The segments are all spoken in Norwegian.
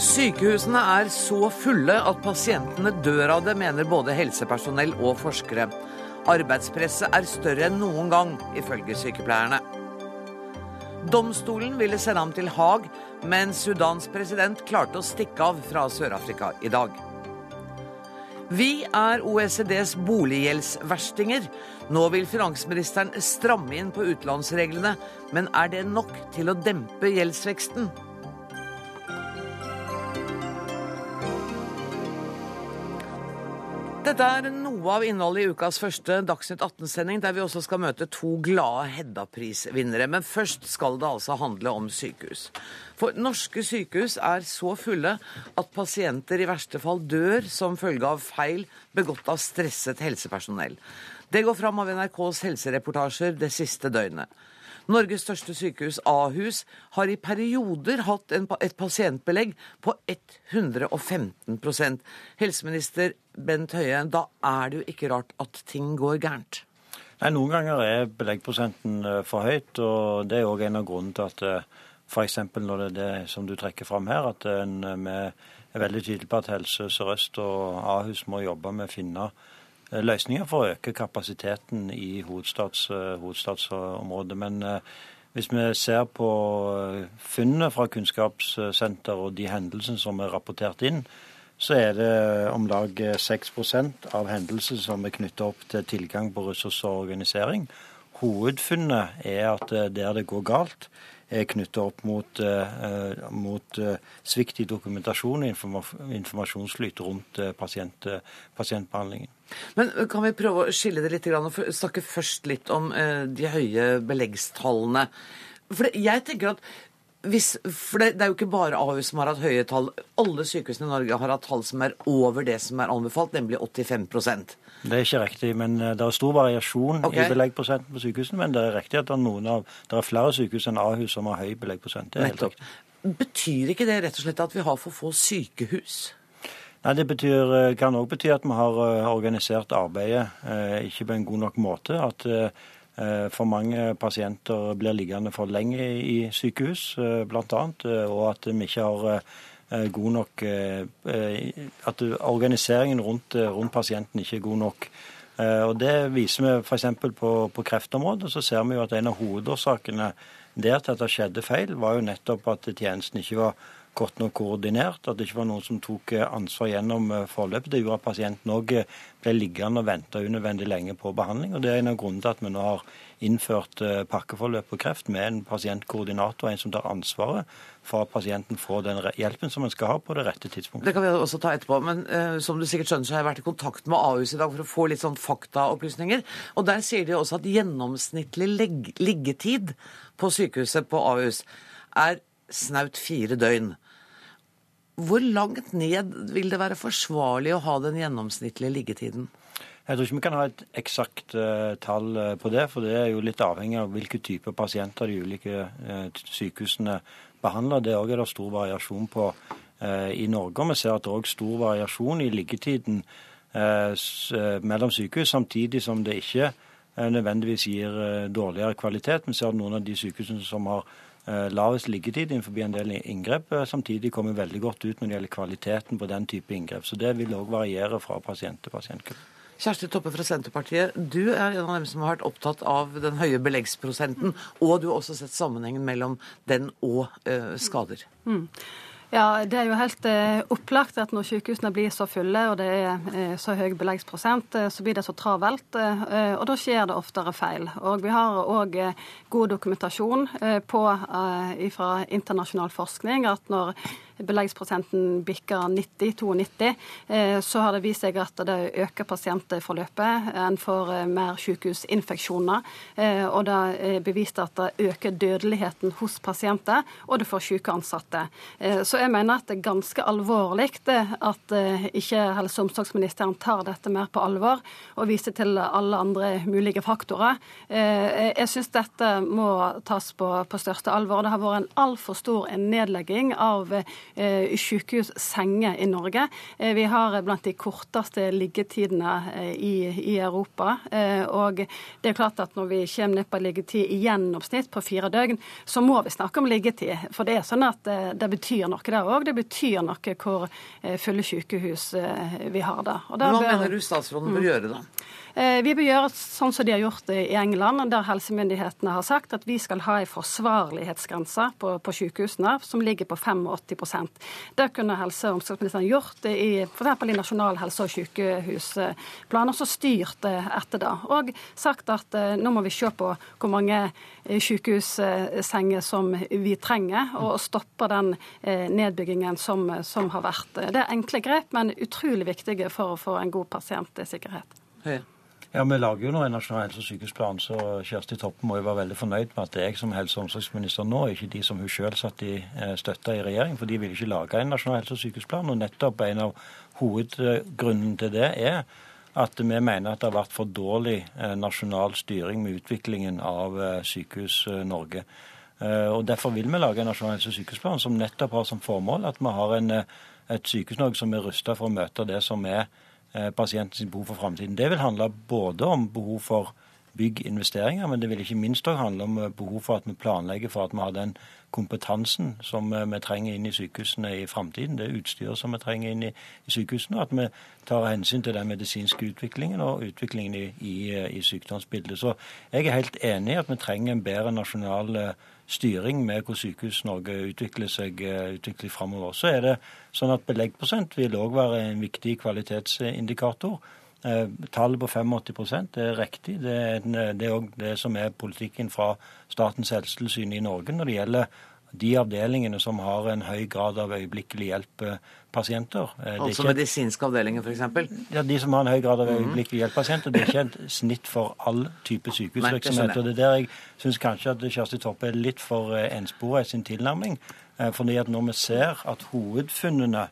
Sykehusene er så fulle at pasientene dør av det, mener både helsepersonell og forskere. Arbeidspresset er større enn noen gang, ifølge sykepleierne. Domstolen ville sende ham til Haag, men Sudans president klarte å stikke av fra Sør-Afrika i dag. Vi er OECDs boliggjeldsverstinger. Nå vil finansministeren stramme inn på utlånsreglene, men er det nok til å dempe gjeldsveksten? Dette er noe av innholdet i ukas første Dagsnytt 18-sending, der vi også skal møte to glade Hedda-prisvinnere. Men først skal det altså handle om sykehus. For norske sykehus er så fulle at pasienter i verste fall dør som følge av feil begått av stresset helsepersonell. Det går fram av NRKs helsereportasjer det siste døgnet. Norges største sykehus, Ahus, har i perioder hatt en, et pasientbelegg på 115% Helseminister Bent Høie, da er det jo ikke rart at ting går gærent? Nei, Noen ganger er beleggprosenten eh, for høyt, og det er òg en av grunnene til at eh, f.eks. når det er det som du trekker fram her, at en er veldig tydelig på at Helse Sør-Øst og Ahus må jobbe med å finne Eh, løsninger for å øke kapasiteten i hovedstads, eh, hovedstadsområdet. Men eh, hvis vi ser på funnene fra Kunnskapssenter og de hendelsene som er rapportert inn, så er det om lag 6% av hendelsene som er knyttet opp til tilgang på ressurser og organisering. Hovedfunnet er at der det går galt, er knyttet opp mot, uh, mot uh, svikt i dokumentasjon og informa informasjonsflyt rundt pasient, pasientbehandlingen. Men Kan vi prøve å skille det litt og snakke først litt om de høye beleggstallene? For jeg tenker at hvis, for det, det, er jo ikke bare Ahus som har hatt høye tall. Alle sykehusene i Norge har hatt tall som er over det som er anbefalt, nemlig 85 Det er ikke riktig, men eh, det er stor variasjon okay. i beleggprosenten på sykehusene. Men det er riktig at det er, av, det er flere sykehus enn Ahus som har høy beleggsprosent. Det er helt riktig. Betyr ikke det rett og slett at vi har for få sykehus? Nei, Det betyr, eh, kan òg bety at vi har eh, organisert arbeidet ikke på en god nok måte. At for mange pasienter blir liggende for lenge i sykehus, eh, bl.a. Og at vi ikke har god nok At organiseringen rundt, rundt pasienten ikke er god nok. Og Det viser vi f.eks. På, på kreftområdet. Så ser vi jo at en av hovedårsakene der til at det skjedde feil, var jo nettopp at tjenesten ikke var godt nok koordinert, at det ikke var noen som tok ansvar gjennom forløpet. Det gjorde at pasienten òg ble liggende og vente unødvendig lenge på behandling. og Det er en av grunnene til at vi nå har innført pakkeforløp på kreft med en pasientkoordinator, en som tar ansvaret for at pasienten får den hjelpen som en skal ha på det rette tidspunktet. Det kan vi også ta etterpå, men uh, som du sikkert skjønner, så har jeg vært i kontakt med Ahus i dag for å få litt sånn faktaopplysninger. Og der sier de også at gjennomsnittlig liggetid på sykehuset på Ahus er snaut fire døgn. Hvor langt ned vil det være forsvarlig å ha den gjennomsnittlige liggetiden? Jeg tror ikke vi kan ha et eksakt uh, tall uh, på det, for det er jo litt avhengig av hvilke typer pasienter de ulike uh, sykehusene behandler. Det er det stor variasjon på i Norge. og Vi ser at det er òg stor variasjon i liggetiden mellom sykehus, samtidig som det ikke nødvendigvis gir dårligere kvalitet. Vi ser at noen av de sykehusene som har Eh, lavest liggetid innenfor en del inngrep, eh, samtidig kommer veldig godt ut når det gjelder kvaliteten på den type inngrep. Så det vil òg variere fra pasient til pasientgruppe. Kjersti Toppe fra Senterpartiet, du er en av dem som har vært opptatt av den høye beleggsprosenten, og du har også sett sammenhengen mellom den og ø, skader. Mm. Ja, Det er jo helt eh, opplagt at når sykehusene blir så fulle og det er eh, så høy beleggsprosent, eh, så blir det så travelt. Og da skjer det oftere feil. Og vi har òg god dokumentasjon på, fra internasjonal forskning at når beleggsprosenten bikker 90-92, eh, så har det vist seg at det øker pasientforløpet. En får eh, mer sykehusinfeksjoner. Eh, og det er bevist at det øker dødeligheten hos pasienter, og det får syke ansatte. Så jeg mener at det er ganske alvorlig at ikke helse- og omsorgsministeren tar dette mer på alvor og viser til alle andre mulige faktorer. Jeg syns dette må tas på, på største alvor. Det har vært en altfor stor nedlegging av sykehussenger i Norge. Eh, vi har blant de korteste liggetidene eh, i, i, Europa. Eh, og det er klart at når vi kommer ned på liggetid i gjennomsnitt på fire døgn, så må vi snakke om liggetid. For det er sånn at det, eh, betyr noe der òg. Det betyr noe hvor fulle sykehus vi har da. Hva bør... mener du statsråden bør mm. gjøre da? Eh, vi bør gjøre sånn som de har gjort det i England, der helsemyndighetene har sagt at vi skal ha en forsvarlighetsgrense på, på sykehusene som ligger på 85 Det kunne helse- og omsorgsministeren gjort i f.eks. i Nasjonal helse- og sykehusplan, og så styrt etter det. Og sagt at eh, nå må vi se på hvor mange eh, sykehussenger som vi trenger, og stoppe den nedbyggingen som, som har vært. Det er enkle grep, men utrolig viktige for å få en god pasientsikkerhet. Høy. Ja, Vi lager jo nå en nasjonal helse- og sykehusplan, så Kjersti Toppe må jo være veldig fornøyd med at det er jeg som helse- og omsorgsminister nå, ikke de som hun selv satt i eh, støtta i regjering. For de ville ikke lage en nasjonal helse- og sykehusplan. Og nettopp en av hovedgrunnen til det er at vi mener at det har vært for dårlig eh, nasjonal styring med utviklingen av eh, Sykehus-Norge. Og Derfor vil vi lage en nasjonal helse- og sykehusplan som nettopp har som formål at vi har en, et Sykehus-Norge som er rusta for å møte det som er pasientens behov for framtiden. Det vil handle både om behov for bygginvesteringer, men det vil ikke minst òg handle om eh, behov for at vi planlegger for at vi har den kompetansen som eh, vi trenger inn i sykehusene i framtiden. Det utstyret som vi trenger inn i, sykehusene, sykehusene. At vi tar hensyn til den medisinske utviklingen og utviklingen i, i, i sykdomsbildet. Så jeg er helt enig i at vi trenger en bedre nasjonal styring med hvordan Sykehus-Norge utvikler seg eh, utvikler framover. Så er det sånn at Beleggprosent vil òg være en viktig kvalitetsindikator. Eh, tallet på 85 er riktig. Det er òg det, det som er politikken fra Statens helsetilsyn i Norge når det gjelder de avdelingene som har en høy grad av øyeblikkelig hjelp-pasienter. Eh, altså ikke... medisinske avdelinger, f.eks.? Ja, de som har en høy grad av mhm. øyeblikkelig hjelp-pasienter. Det er ikke et snitt for all type sykehusvirksomhet. og Det er der jeg syns kanskje at Kjersti Toppe er litt for ensporet enspora i sin tilnærming. Eh, fordi at når vi ser at hovedfunnene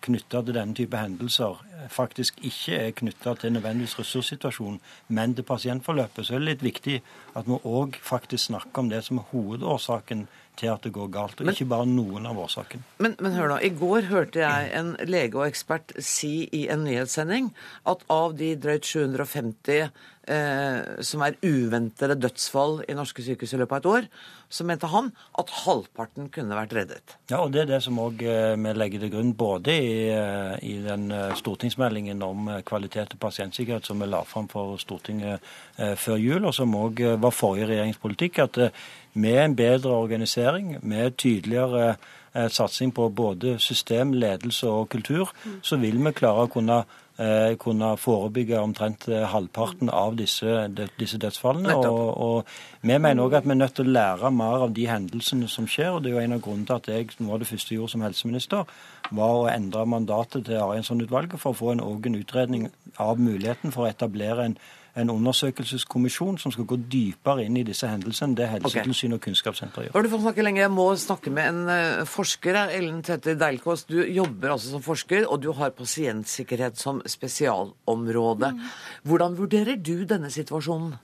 knytta til denne type hendelser faktisk ikke er knytta til nødvendigvis ressurssituasjonen, men til pasientforløpet, så er det litt viktig at vi òg faktisk snakker om det som er hovedårsaken til at det går galt, og men, ikke bare noen av årsakene. Men, men, hør nå, i går hørte jeg en lege og ekspert si i en nyhetssending at av de drøyt 750 eh, som er uventede dødsfall i norske sykehus i løpet av et år, så mente han at halvparten kunne vært reddet. Ja, og det er det som òg eh, vi legger til grunn både i, eh, i den eh, stortingsmeldingen om kvalitet og pasientsikkerhet som vi la fram for Stortinget før jul, og som òg var forrige regjeringspolitikk, at med en bedre organisering, med tydeligere satsing på både system, ledelse og kultur, så vil vi klare å kunne, kunne forebygge omtrent eh, halvparten av disse, disse dødsfallene. Og, og, vi mener òg at vi er nødt til å lære mer av de hendelsene som skjer. og Det er jo en av grunnene til at jeg noe av det første jeg gjorde som helseminister, var å endre mandatet til Arianson-utvalget for å få en, en utredning av muligheten for å etablere en en undersøkelseskommisjon som skal gå dypere inn i disse hendelsene. Det Helsetilsynet og Kunnskapssenteret gjør. Har du fått snakke lenge? Jeg må snakke med en uh, forsker. Ellen Tette Deilkås, du jobber altså som forsker, og du har pasientsikkerhet som spesialområde. Mm. Hvordan vurderer du denne situasjonen?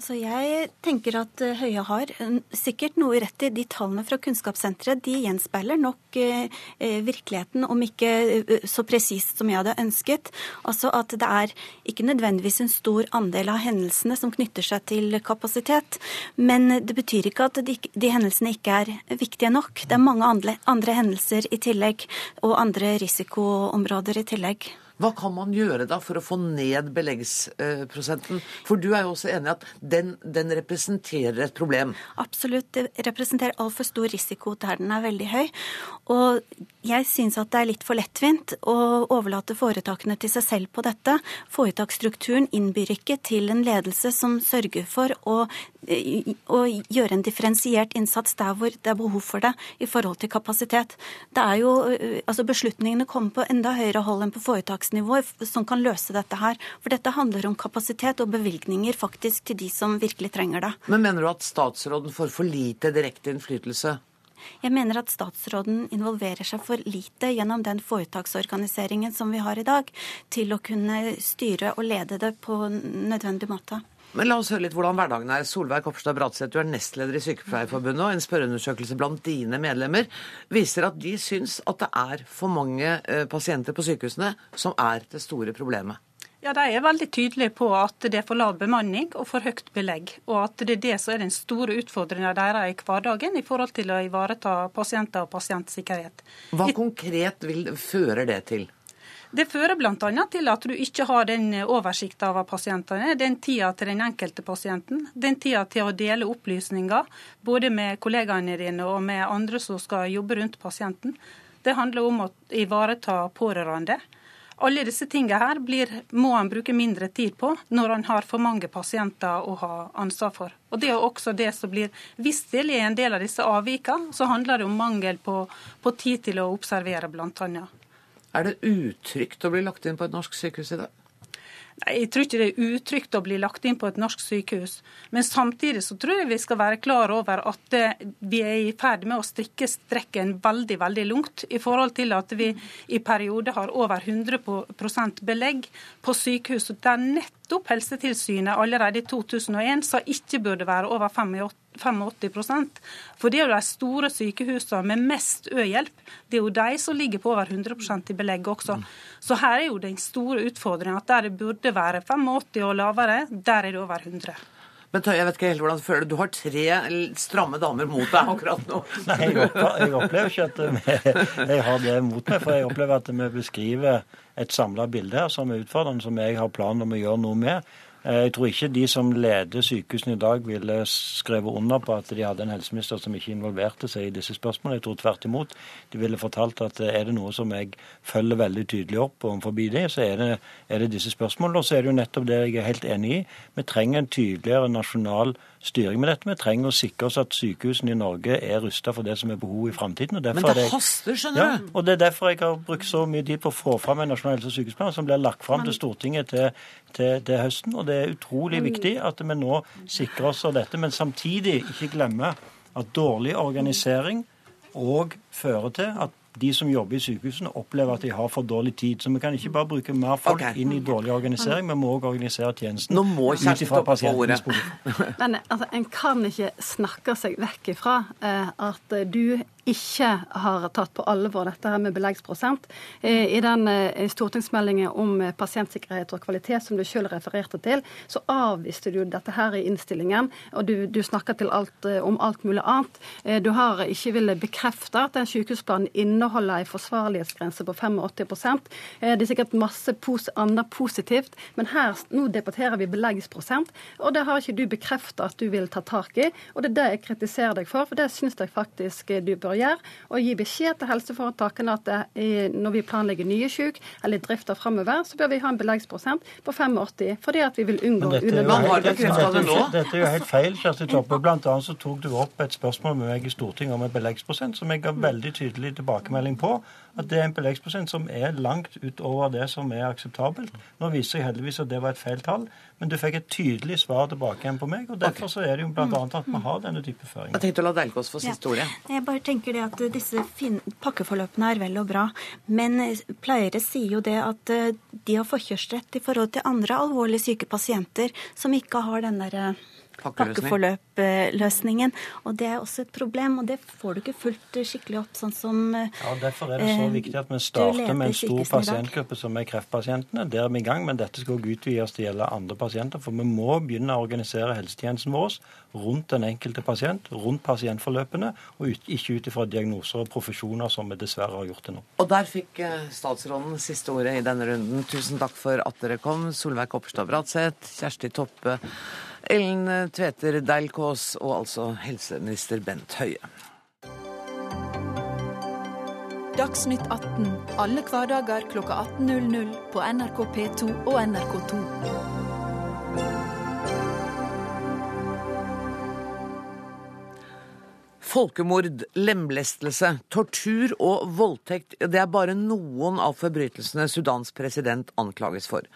Altså jeg tenker at eh, Høie har sikkert noe rett i. De tallene fra Kunnskapssenteret de gjenspeiler nok eh, eh, virkeligheten, om ikke eh, så presist som jeg hadde ønsket. Altså at det er ikke nødvendigvis en stor andel av hendelsene som knytter seg til kapasitet. Men det betyr ikke at de, de hendelsene ikke er viktige nok. Det er mange andre hendelser i tillegg, og andre risikoområder i tillegg. Hva kan man gjøre da for å få ned beleggsprosenten? For du er jo også enig i at den, den, representerer et problem? Absolutt. Det representerer altfor stor risiko der den er veldig høy. Og jeg syns at det er litt for lettvint å overlate foretakene til seg selv på dette. Foretaksstrukturen innbyr ikke til en ledelse som sørger for å, å gjøre en differensiert innsats der hvor det er behov for det i forhold til kapasitet. Det er jo, altså Beslutningene kommer på enda høyere hold enn på foretaksnivå foretaksnivå som kan løse dette her. For dette handler om kapasitet og bevilgninger faktisk til de som virkelig trenger det. Men mener du at statsråden får for lite direkte innflytelse? Jeg mener at statsråden involverer seg for lite gjennom den foretaksorganiseringen som vi har i dag, til å kunne styre og lede det på nødvendig måte. Men la oss høre litt hvordan hverdagen er. Solveig Kopstad Bratseth, du er nestleder i Sykepleierforbundet, og en spørreundersøkelse blant dine medlemmer viser at de syns at det er for mange eh, pasienter på sykehusene som er det store problemet. Ja, De er veldig tydelige på at det er for lav bemanning og for høyt belegg. Og at det er det som er den store utfordringa deres i hverdagen i forhold til å ivareta pasienter og pasientsikkerhet. Hva konkret vil, fører det til? Det fører bl.a. til at du ikke har den oversikten over pasientene, den tida til den enkelte pasienten, den tida til å dele opplysninger både med kollegaene dine og med andre som skal jobbe rundt pasienten. Det handler om å ivareta pårørende. Alle disse tingene her blir, må han bruke mindre tid på når han har for mange pasienter å ha ansvar for. Og Det er også det som blir vist til i en del av disse avvikene. Så handler det om mangel på, på tid til å observere, bl.a. Er det utrygt å bli lagt inn på et norsk sykehus i dag? Nei, Jeg tror ikke det er utrygt å bli lagt inn på et norsk sykehus. Men samtidig så tror jeg vi skal være klar over at vi er i ferd med å strikke strekken veldig veldig langt. I forhold til at vi i perioder har over 100% belegg på sykehus. Der nettopp Helsetilsynet allerede i 2001 sa ikke burde være over 85 85 For det er jo de store sykehusene med mest ø-hjelp. Det er jo de som ligger på over 100% i belegg også. Så her er jo den store utfordringa at der det burde være 85 og lavere, der er det over 100. Men Tøy, jeg vet ikke helt hvordan du føler Du har tre stramme damer mot deg akkurat nå. Nei, jeg opplever, ikke at jeg har det mot meg. For jeg opplever at vi beskriver et samla bilde her som er utfordrende, som jeg har planer om å gjøre noe med. Eh, jeg tror ikke de som leder sykehusene i dag, ville skrevet under på at de hadde en helseminister som ikke involverte seg i disse spørsmålene. Jeg tror tvert imot. De ville fortalt at eh, er det noe som jeg følger veldig tydelig opp overfor det, så er det, er det disse spørsmålene. Og så er det jo nettopp det jeg er helt enig i. Vi trenger en tydeligere nasjonal styring med dette. Vi trenger å sikre oss at sykehusene i Norge er rusta for det som er behovet i framtiden. Men det jeg, haster, skjønner ja, du. Og det er derfor jeg har brukt så mye tid på å få fram en nasjonal helse- og sykehusplan som blir lagt fram til Stortinget til, til, til, høsten. Og det er utrolig viktig at vi nå sikrer oss av dette, men samtidig ikke glemmer at dårlig organisering òg fører til at de som jobber i sykehusene, opplever at de har for dårlig tid. Så vi kan ikke bare bruke mer folk okay. inn i dårlig organisering, vi må òg organisere tjenesten Nå må ut ifra pasientens behov. Men altså, en kan ikke snakke seg vekk ifra eh, at du ikke har tatt på alvor dette her med beleggsprosent. Eh, I den eh, stortingsmeldingen om eh, pasientsikkerhet og kvalitet som du selv refererte til, så avviste du dette her i innstillingen, og du, du snakker til alt, om alt mulig annet. Du har ikke villet bekrefte at den sykehusplanen inneholder en forsvarlighetsgrense på 85% Det er sikkert masse pos annet positivt, men her nå debatterer vi beleggsprosent, og det har ikke du bekreftet at du vil ta tak i. Og det er det jeg kritiserer deg for, for det syns jeg faktisk du bør gjøre, og gi beskjed til helseforetakene at når vi planlegger nye syk eller drifter framover, så bør vi ha en beleggsprosent på 85, fordi at vi vil unngå unødvendig Dette er jo helt feil, Kjersti Toppe. Blant annet så tok du opp et spørsmål med meg i Stortinget om en beleggsprosent, som jeg ga veldig tydelig tilbakemelding på at det er en beleggsprosent som er langt utover det som er akseptabelt. Nå viser jeg heldigvis at det var et feil tall, men du fikk et tydelig svar tilbake igjen på meg. og Derfor så er det jo bl.a. at vi har denne type føringer. Jeg tenkte å la Delkås få siste ordet. Ja. Jeg bare tenker det at disse pakkeforløpene er vel og bra, men pleiere sier jo det at eh, de har forkjørsrett i forhold til andre alvorlig syke pasienter som ikke har den derre pakkeforløpløsningen. Og det er også et problem, og det får du ikke fulgt skikkelig opp sånn som Ja, Derfor er det så eh, viktig at vi starter med en stor pasientgruppe som er kreftpasientene. Der er vi i gang, men dette skal også utvides til å gjelde andre pasienter. For vi må begynne å organisere helsetjenesten vår rundt den enkelte pasient, rundt pasientforløpene, og ikke ut ifra diagnoser og profesjoner som vi dessverre har gjort til nå. Og der fikk eh, statsråden siste ordet i denne runden. Tusen takk for at dere kom. Solveig Kopperstad Bratseth, Kjersti Toppe. Ellen Tveter Deilkås og altså helseminister Bent Høie. Dagsnytt 18 alle hverdager kl 18.00 på NRK P2 og NRK2. Folkemord, lemlestelse, tortur og voldtekt det er bare noen av forbrytelsene Sudans president anklages for.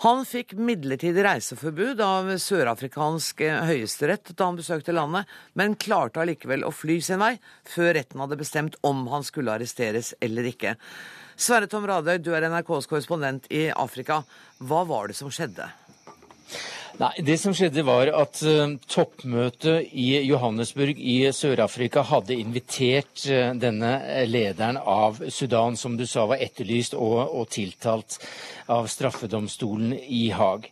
Han fikk midlertidig reiseforbud av sørafrikansk høyesterett da han besøkte landet, men klarte allikevel å fly sin vei før retten hadde bestemt om han skulle arresteres eller ikke. Sverre Tom Radøy, du er NRKs korrespondent i Afrika. Hva var det som skjedde? Nei, Det som skjedde var at uh, toppmøtet i Johannesburg i Sør-Afrika hadde invitert uh, denne lederen av Sudan, som du sa var etterlyst og, og tiltalt av straffedomstolen i Haag.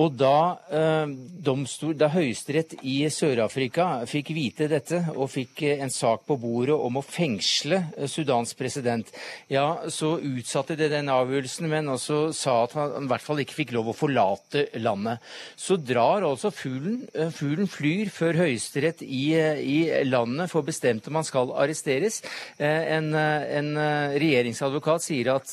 Og da, eh, domstol, da Høyesterett i Sør-Afrika fikk vite dette og fikk eh, en sak på bordet om å fengsle eh, Sudans president, ja, så utsatte det den avgjørelsen, men også sa at han i hvert fall ikke fikk lov å forlate landet. Så drar altså fuglen, eh, fuglen flyr før Høyesterett i, i, landet får bestemt om han skal arresteres. En, en regjeringsadvokat sier at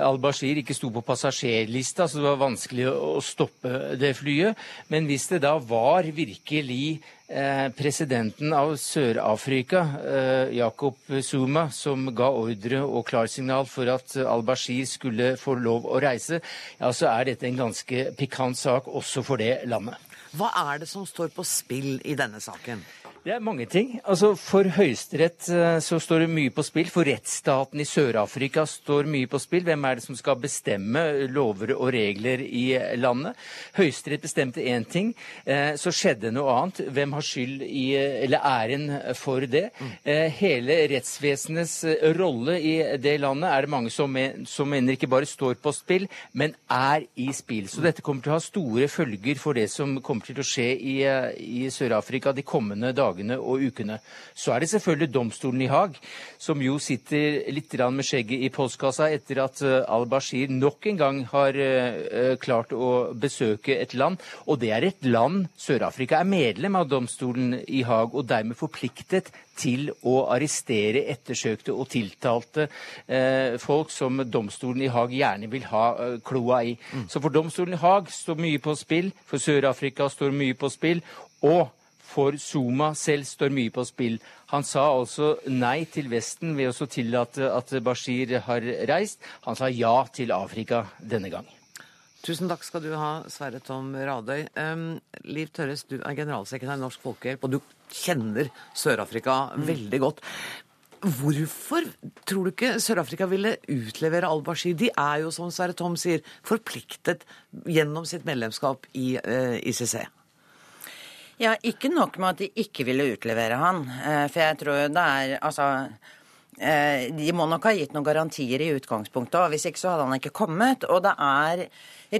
al-Bashir ikke sto på passasjerlista, så det var vanskelig å stoppe det flyet. Men hvis det da var virkelig eh, presidenten av Sør-Afrika, eh, Jacob Zuma, som ga ordre og klarsignal for at al-Bashir skulle få lov å reise, ja, så er dette en ganske pikant sak også for det landet. Hva er det som står på spill i denne saken? Det er mange ting. Altså, For Høyesterett eh, så står det mye på spill. For rettsstaten i Sør-Afrika står mye på spill. Hvem er det som skal bestemme lover og regler i landet? Høyesterett bestemte én ting, eh, så skjedde noe annet. Hvem har skyld i, eller æren for det? Eh, hele rettsvesenets rolle i det landet er det mange som, mener ikke bare står på spill, men er i spill. Så dette kommer til å ha store følger for det som kommer til å skje i, i Sør-Afrika de kommende dagene dagene og ukene. Så er det selvfølgelig domstolen i Haag, som jo sitter litt med skjegget i postkassa etter at eh, al-Bashir nok en gang har uh, klart å besøke et land. Og det er et land Sør-Afrika er medlem av domstolen i Haag, og dermed forpliktet til å arrestere ettersøkte og tiltalte eh, folk som domstolen i Haag gjerne vil ha eh, kloa i. Mm. Så for domstolen i Haag står mye på spill, for Sør-Afrika står mye på spill. Og for Zuma selv står mye på spill. Han sa altså nei til Vesten ved å tillate at Bashir har reist. Han sa ja til Afrika denne gang. Tusen takk skal du ha, Sverre Tom Radøy. Um, Liv Tørres, du er generalsekretær i Norsk Folkehjelp, og du kjenner Sør-Afrika mm. veldig godt. Hvorfor tror du ikke Sør-Afrika ville utlevere al-Bashir? De er jo, som Sverre Tom sier, forpliktet gjennom sitt medlemskap i uh, ICC. Ja, ikke nok med at de ikke ville utlevere han. Eh, for jeg tror det er Altså eh, de må nok ha gitt noen garantier i utgangspunktet, og hvis ikke så hadde han ikke kommet. Og det er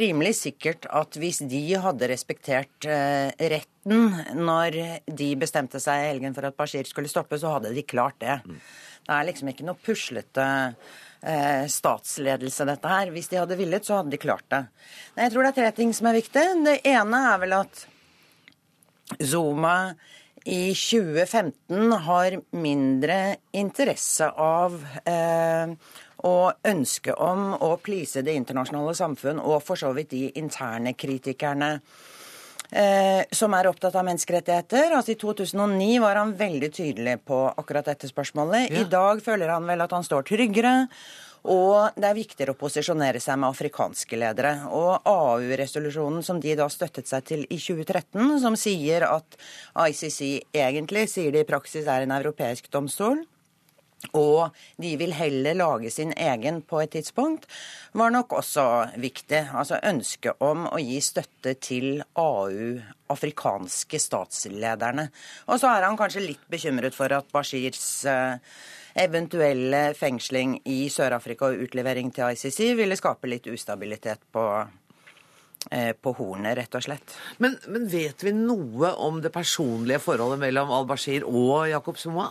rimelig sikkert at hvis de hadde respektert eh, retten når de bestemte seg i helgen for at Bashir skulle stoppe, så hadde de klart det. Det er liksom ikke noe puslete statsledelse, dette her. Hvis de hadde villet, så hadde de klart det. Jeg tror det er tre ting som er viktig. Det ene er vel at Zuma i 2015 har mindre interesse av eh, og ønske om å please det internasjonale samfunn og for så vidt de interne kritikerne eh, som er opptatt av menneskerettigheter. Altså I 2009 var han veldig tydelig på akkurat dette spørsmålet. Ja. I dag føler han vel at han står tryggere. Og det er viktigere å posisjonere seg med afrikanske ledere. Og AU-resolusjonen som de da støttet seg til i 2013, som sier at ICC egentlig, sier de i praksis, er en europeisk domstol. Og de vil heller lage sin egen på et tidspunkt, var nok også viktig. Altså ønsket om å gi støtte til AU, afrikanske statslederne. Og så er han kanskje litt bekymret for at Bashirs uh, eventuelle fengsling i Sør-Afrika og utlevering til ICC ville skape litt ustabilitet på, eh, på hornet, rett og slett. Men, men, vet vi noe om det personlige forholdet mellom al-Bashir og Jakob Zuma?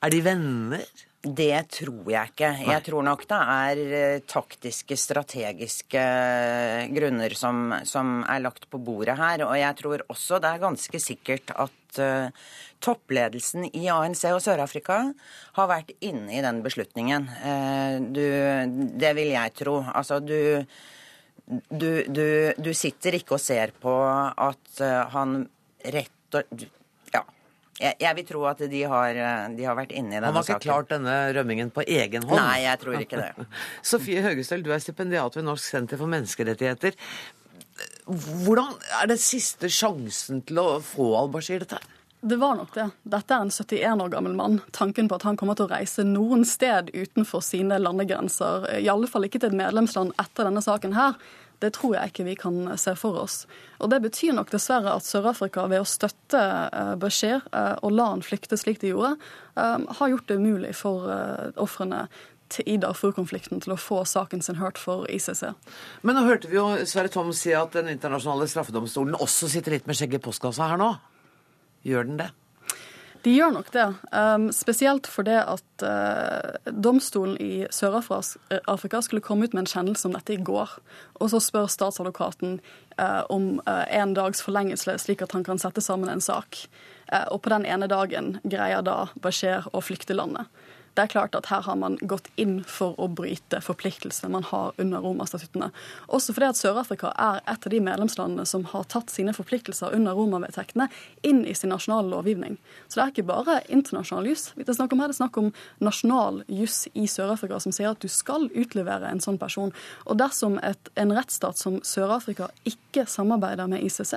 Er de venner? Det tror jeg ikke. Jeg tror nok det er eh, taktiske, strategiske eh, grunner som, som, er lagt på bordet her. Og jeg tror også det er ganske sikkert at uh, toppledelsen i ANC og Sør-Afrika har vært inne i den beslutningen. Uh, du, det vil jeg tro. Altså, du, du, du sitter ikke og ser på at uh, han rett og jeg, jeg, vil tro at de har, de har vært inne i denne saken. Han har ikke saken. klart denne rømmingen på egen hånd? Nei, jeg tror ikke det. Sofie Høgestøl, du er stipendiat ved Norsk senter for menneskerettigheter. Hvordan er det siste sjansen til å få al-Bashir dette? Det var nok det. Dette er en 71 år gammel mann. Tanken på at han kommer til å reise noen sted utenfor sine landegrenser, i alle fall ikke til et medlemsland etter denne saken her, det tror jeg ikke vi kan se for oss. Og Det betyr nok dessverre at Sør-Afrika ved å støtte eh, Bashir eh, og la han flykte slik de gjorde, eh, har gjort det umulig for ofrene i Darfur-konflikten til å få saken sin hørt for ICC. Men nå hørte vi jo Sverre Tom si at den internasjonale straffedomstolen også sitter litt med skjegget i postkassa her nå. Gjør den det? De gjør nok det. Um, spesielt fordi at uh, domstolen i Sør-Afrika skulle komme ut med en kjennelse om dette i går. Og så spør statsadvokaten uh, om uh, en dags forlengelse, slik at han kan sette sammen en sak. Og på den ene dagen greier da Bashir å flykte landet. Det er klart at her har man gått inn for å bryte forpliktelsene man har under Roma-statuttene. Også fordi at Sør-Afrika er et av de medlemslandene som har tatt sine forpliktelser under Roma-vedtektene inn i sin nasjonale lovgivning. Så det er ikke bare internasjonal juss det er snakk om her, det er snakk om nasjonal juss i Sør-Afrika som sier at du skal utlevere en sånn person. Og dersom et, en rettsstat som Sør-Afrika ikke samarbeider med ICC,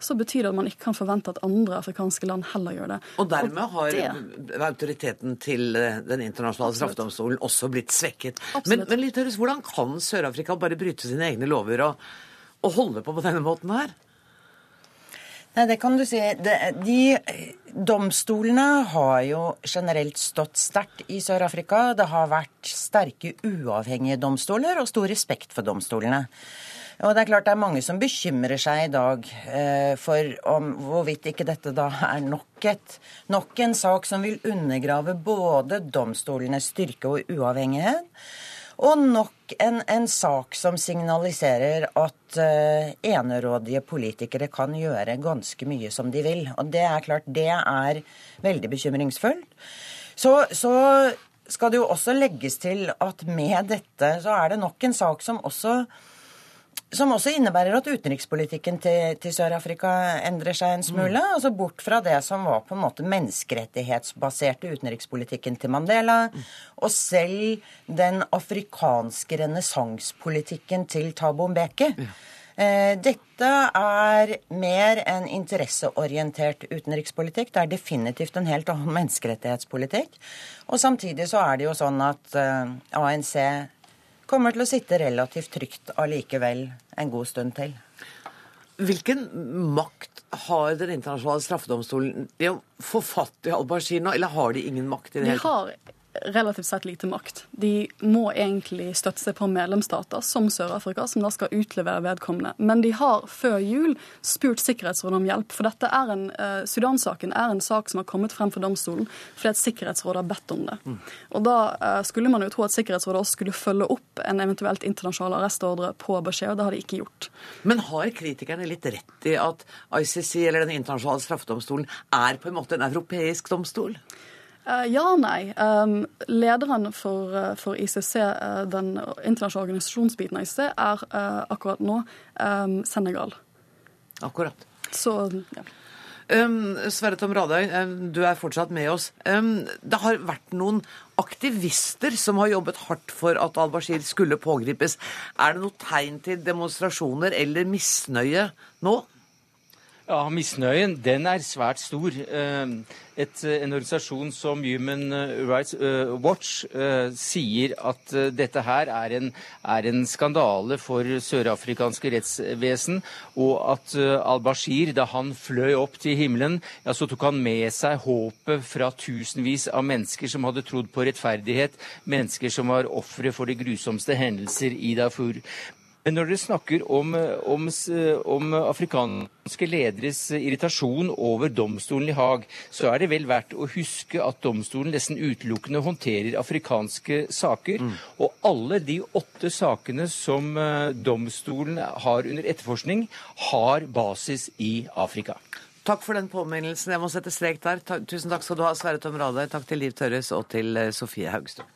så betyr det at man ikke kan forvente at andre afrikanske land heller gjør det. Og dermed har det... autoriteten til eh, den internasjonale straffedomstolen også blitt svekket. Men, men litt høres, hvordan kan Sør-Afrika bare bryte sine egne lover og, og, holde på på denne måten her? Nei, det kan du si. De, de domstolene har jo generelt stått sterkt i Sør-Afrika. Det har vært sterke uavhengige domstoler og stor respekt for domstolene. Og det er klart det er mange som bekymrer seg i dag eh, for om hvorvidt ikke dette da er nok, et, nok en sak som vil undergrave både domstolenes styrke og uavhengighet. Og nok en, en sak som signaliserer at uh, enerådige politikere kan gjøre ganske mye som de vil. Og det er klart, det er veldig bekymringsfullt. Så, så skal det jo også legges til at med dette så er det nok en sak som også som også innebærer at utenrikspolitikken til, til Sør-Afrika endrer seg en smule. Mm. altså Bort fra det som var på en måte menneskerettighetsbaserte utenrikspolitikken til Mandela, mm. og selv den afrikanske renessansepolitikken til Thabo Mbeki. Ja. Eh, dette er mer en interesseorientert utenrikspolitikk. Det er definitivt en helt annen menneskerettighetspolitikk. Og samtidig så er det jo sånn at eh, ANC kommer til å sitte relativt trygt allikevel en god stund til. Hvilken makt har Den internasjonale straffedomstolen i å få fatt i al-Bashir nå, eller har de ingen makt i det hele tatt? Relativt sett lite makt. De må egentlig støtte seg på medlemsstater, som Sør-Afrika, som da skal utlevere vedkommende. Men de har før jul spurt Sikkerhetsrådet om hjelp. For dette er en, eh, Sudan-saken er en sak som har kommet frem for domstolen fordi at Sikkerhetsrådet har bedt om det. Mm. Og da eh, skulle man jo tro at Sikkerhetsrådet også skulle følge opp en eventuelt internasjonal arrestordre på beskjed, og det har de ikke gjort. Men har kritikerne litt rett i at ICC, eller Den internasjonale straffedomstolen, er på en måte en europeisk domstol? Uh, ja og nei. Um, lederen for, uh, for ICC, uh, den internasjonale organisasjonsbiten av ICC, er akkurat nå um, Senegal. Akkurat. Så, ja. Um, Sverre Tom Radøy, um, du er fortsatt med oss. Um, det har vært noen aktivister som har jobbet hardt for at al-Bashir skulle pågripes. Er det noe tegn til demonstrasjoner eller misnøye nå? Ja, Misnøyen den er svært stor. Eh, et, en organisasjon som Human Rights eh, Watch uh, sier at dette her er en, er en skandale for sørafrikanske rettsvesen, og at al-Bashir, da han fløy opp til himmelen, ja, så tok han med seg håpet fra tusenvis av mennesker som hadde trodd på rettferdighet, mennesker som var ofre for de grusomste hendelser i Darfur. Men når dere snakker om, om, om, afrikanske lederes irritasjon over domstolen i Haag, så er det vel verdt å huske at domstolen nesten utelukkende håndterer afrikanske saker. Mm. Og alle de åtte sakene som eh, domstolen har under etterforskning, har basis i Afrika. Takk for den påminnelsen. Jeg må sette strek der. Tusen takk skal du ha, Sverre Tom Radøy. Takk til Liv Tørres og til eh, Sofie Haugstad.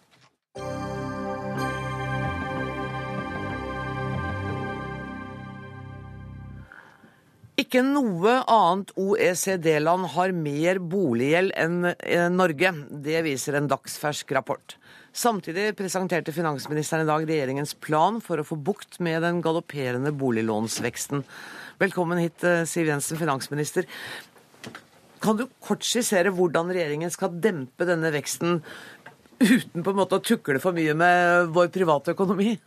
Ikke noe annet OECD-land har mer boliggjeld enn Norge. Det viser en dagsfersk rapport. Samtidig presenterte finansministeren i dag regjeringens plan for å få bukt med den galopperende boliglånsveksten. Velkommen hit, eh, Siv Jensen, finansminister. Kan du kort skissere hvordan regjeringen skal dempe denne veksten uten på en måte å tukle for mye med vår private økonomi?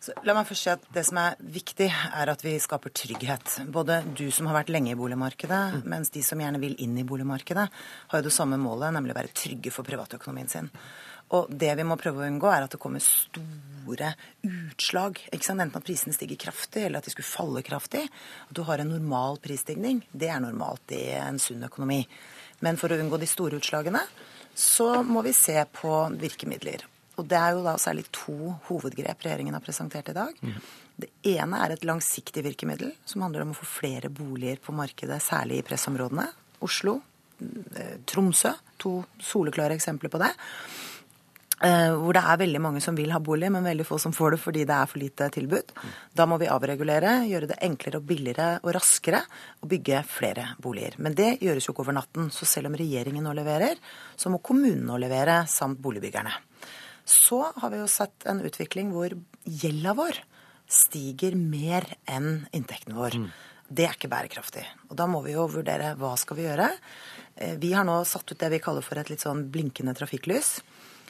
Så la meg først si at Det som er viktig, er at vi skaper trygghet. Både du som har vært lenge i boligmarkedet, mm. mens de som gjerne vil inn i boligmarkedet, har jo det samme målet, nemlig å være trygge for privatøkonomien sin. Og det vi må prøve å unngå, er at det kommer store utslag. Enten at prisene stiger kraftig, eller at de skulle falle kraftig. At du har en normal prisstigning. Det er normalt i en sunn økonomi. Men for å unngå de store utslagene, så må vi se på virkemidler. Og det er jo da særlig to hovedgrep regjeringen har presentert i dag. Mm. Det ene er et langsiktig virkemiddel som handler om å få flere boliger på markedet, særlig i pressområdene. Oslo, eh, Tromsø, to soleklare eksempler på det. Eh, hvor det er veldig mange som vil ha bolig, men veldig få som får det fordi det er for lite tilbud. Da må vi avregulere, gjøre det enklere og billigere og raskere å bygge flere boliger. Men det gjøres jo ikke over natten. Så selv om regjeringen nå leverer, så må kommunene nå levere, samt boligbyggerne. Så har vi jo sett en utvikling hvor gjelda vår stiger mer enn inntekten vår. Mm. Det er ikke bærekraftig. Og da må vi jo vurdere hva skal vi gjøre. Eh, vi har nå satt ut det vi kaller for et litt sånn blinkende trafikklys.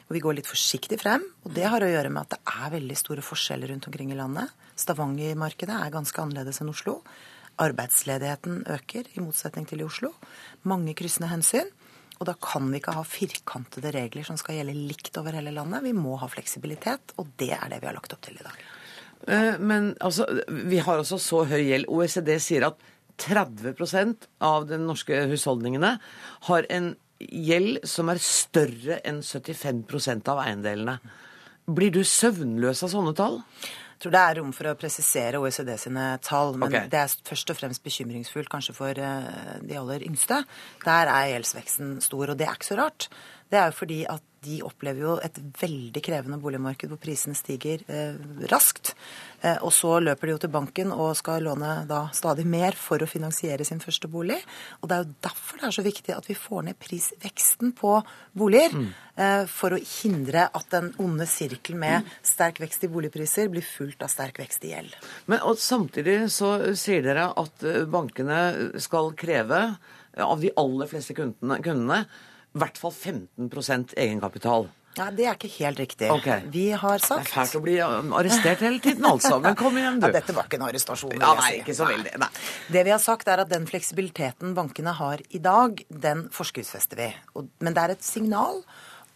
Og vi går litt forsiktig frem. Og det har å gjøre med at det er veldig store forskjeller rundt omkring i landet. Stavanger-markedet er ganske annerledes enn Oslo. Arbeidsledigheten øker, i motsetning til i Oslo. Mange kryssende hensyn. Og da kan vi ikke ha firkantede regler som skal gjelde likt over hele landet. Vi må ha fleksibilitet, og det er det vi har lagt opp til i dag. Eh, men altså, vi har også så høy gjeld. OECD sier at 30% av de norske husholdningene har en gjeld som er større enn 75% av eiendelene. Blir du søvnløs av sånne tall? Tror det er rom for å presisere OECD sine tall, men okay. det er først og fremst bekymringsfullt kanskje for eh, de aller yngste. Der er gjeldsveksten stor, og det er ikke så rart. Det er jo fordi at de opplever jo et veldig krevende boligmarked hvor prisene stiger eh, raskt. Eh, og så løper de jo til banken og skal låne da stadig mer for å finansiere sin første bolig. Og det er jo derfor det er så viktig at vi får ned prisveksten på boliger. Mm. Eh, for å hindre at den onde sirkel med sterk vekst i boligpriser blir fulgt av sterk vekst i gjeld. Men samtidig så sier dere at eh, bankene skal kreve av de aller fleste kundene, kundene i hvert fall 15% egenkapital. Nei, Det er ikke helt riktig. Okay. Vi har sagt Det er fælt å bli arrestert hele tiden, altså. Men kom igjen, du. Ja, dette var ikke en arrestasjon. Ja, nei, ikke så veldig. Nei. Det vi har sagt, er at den fleksibiliteten bankene har i dag, den forskuddsfester vi. Men det er et signal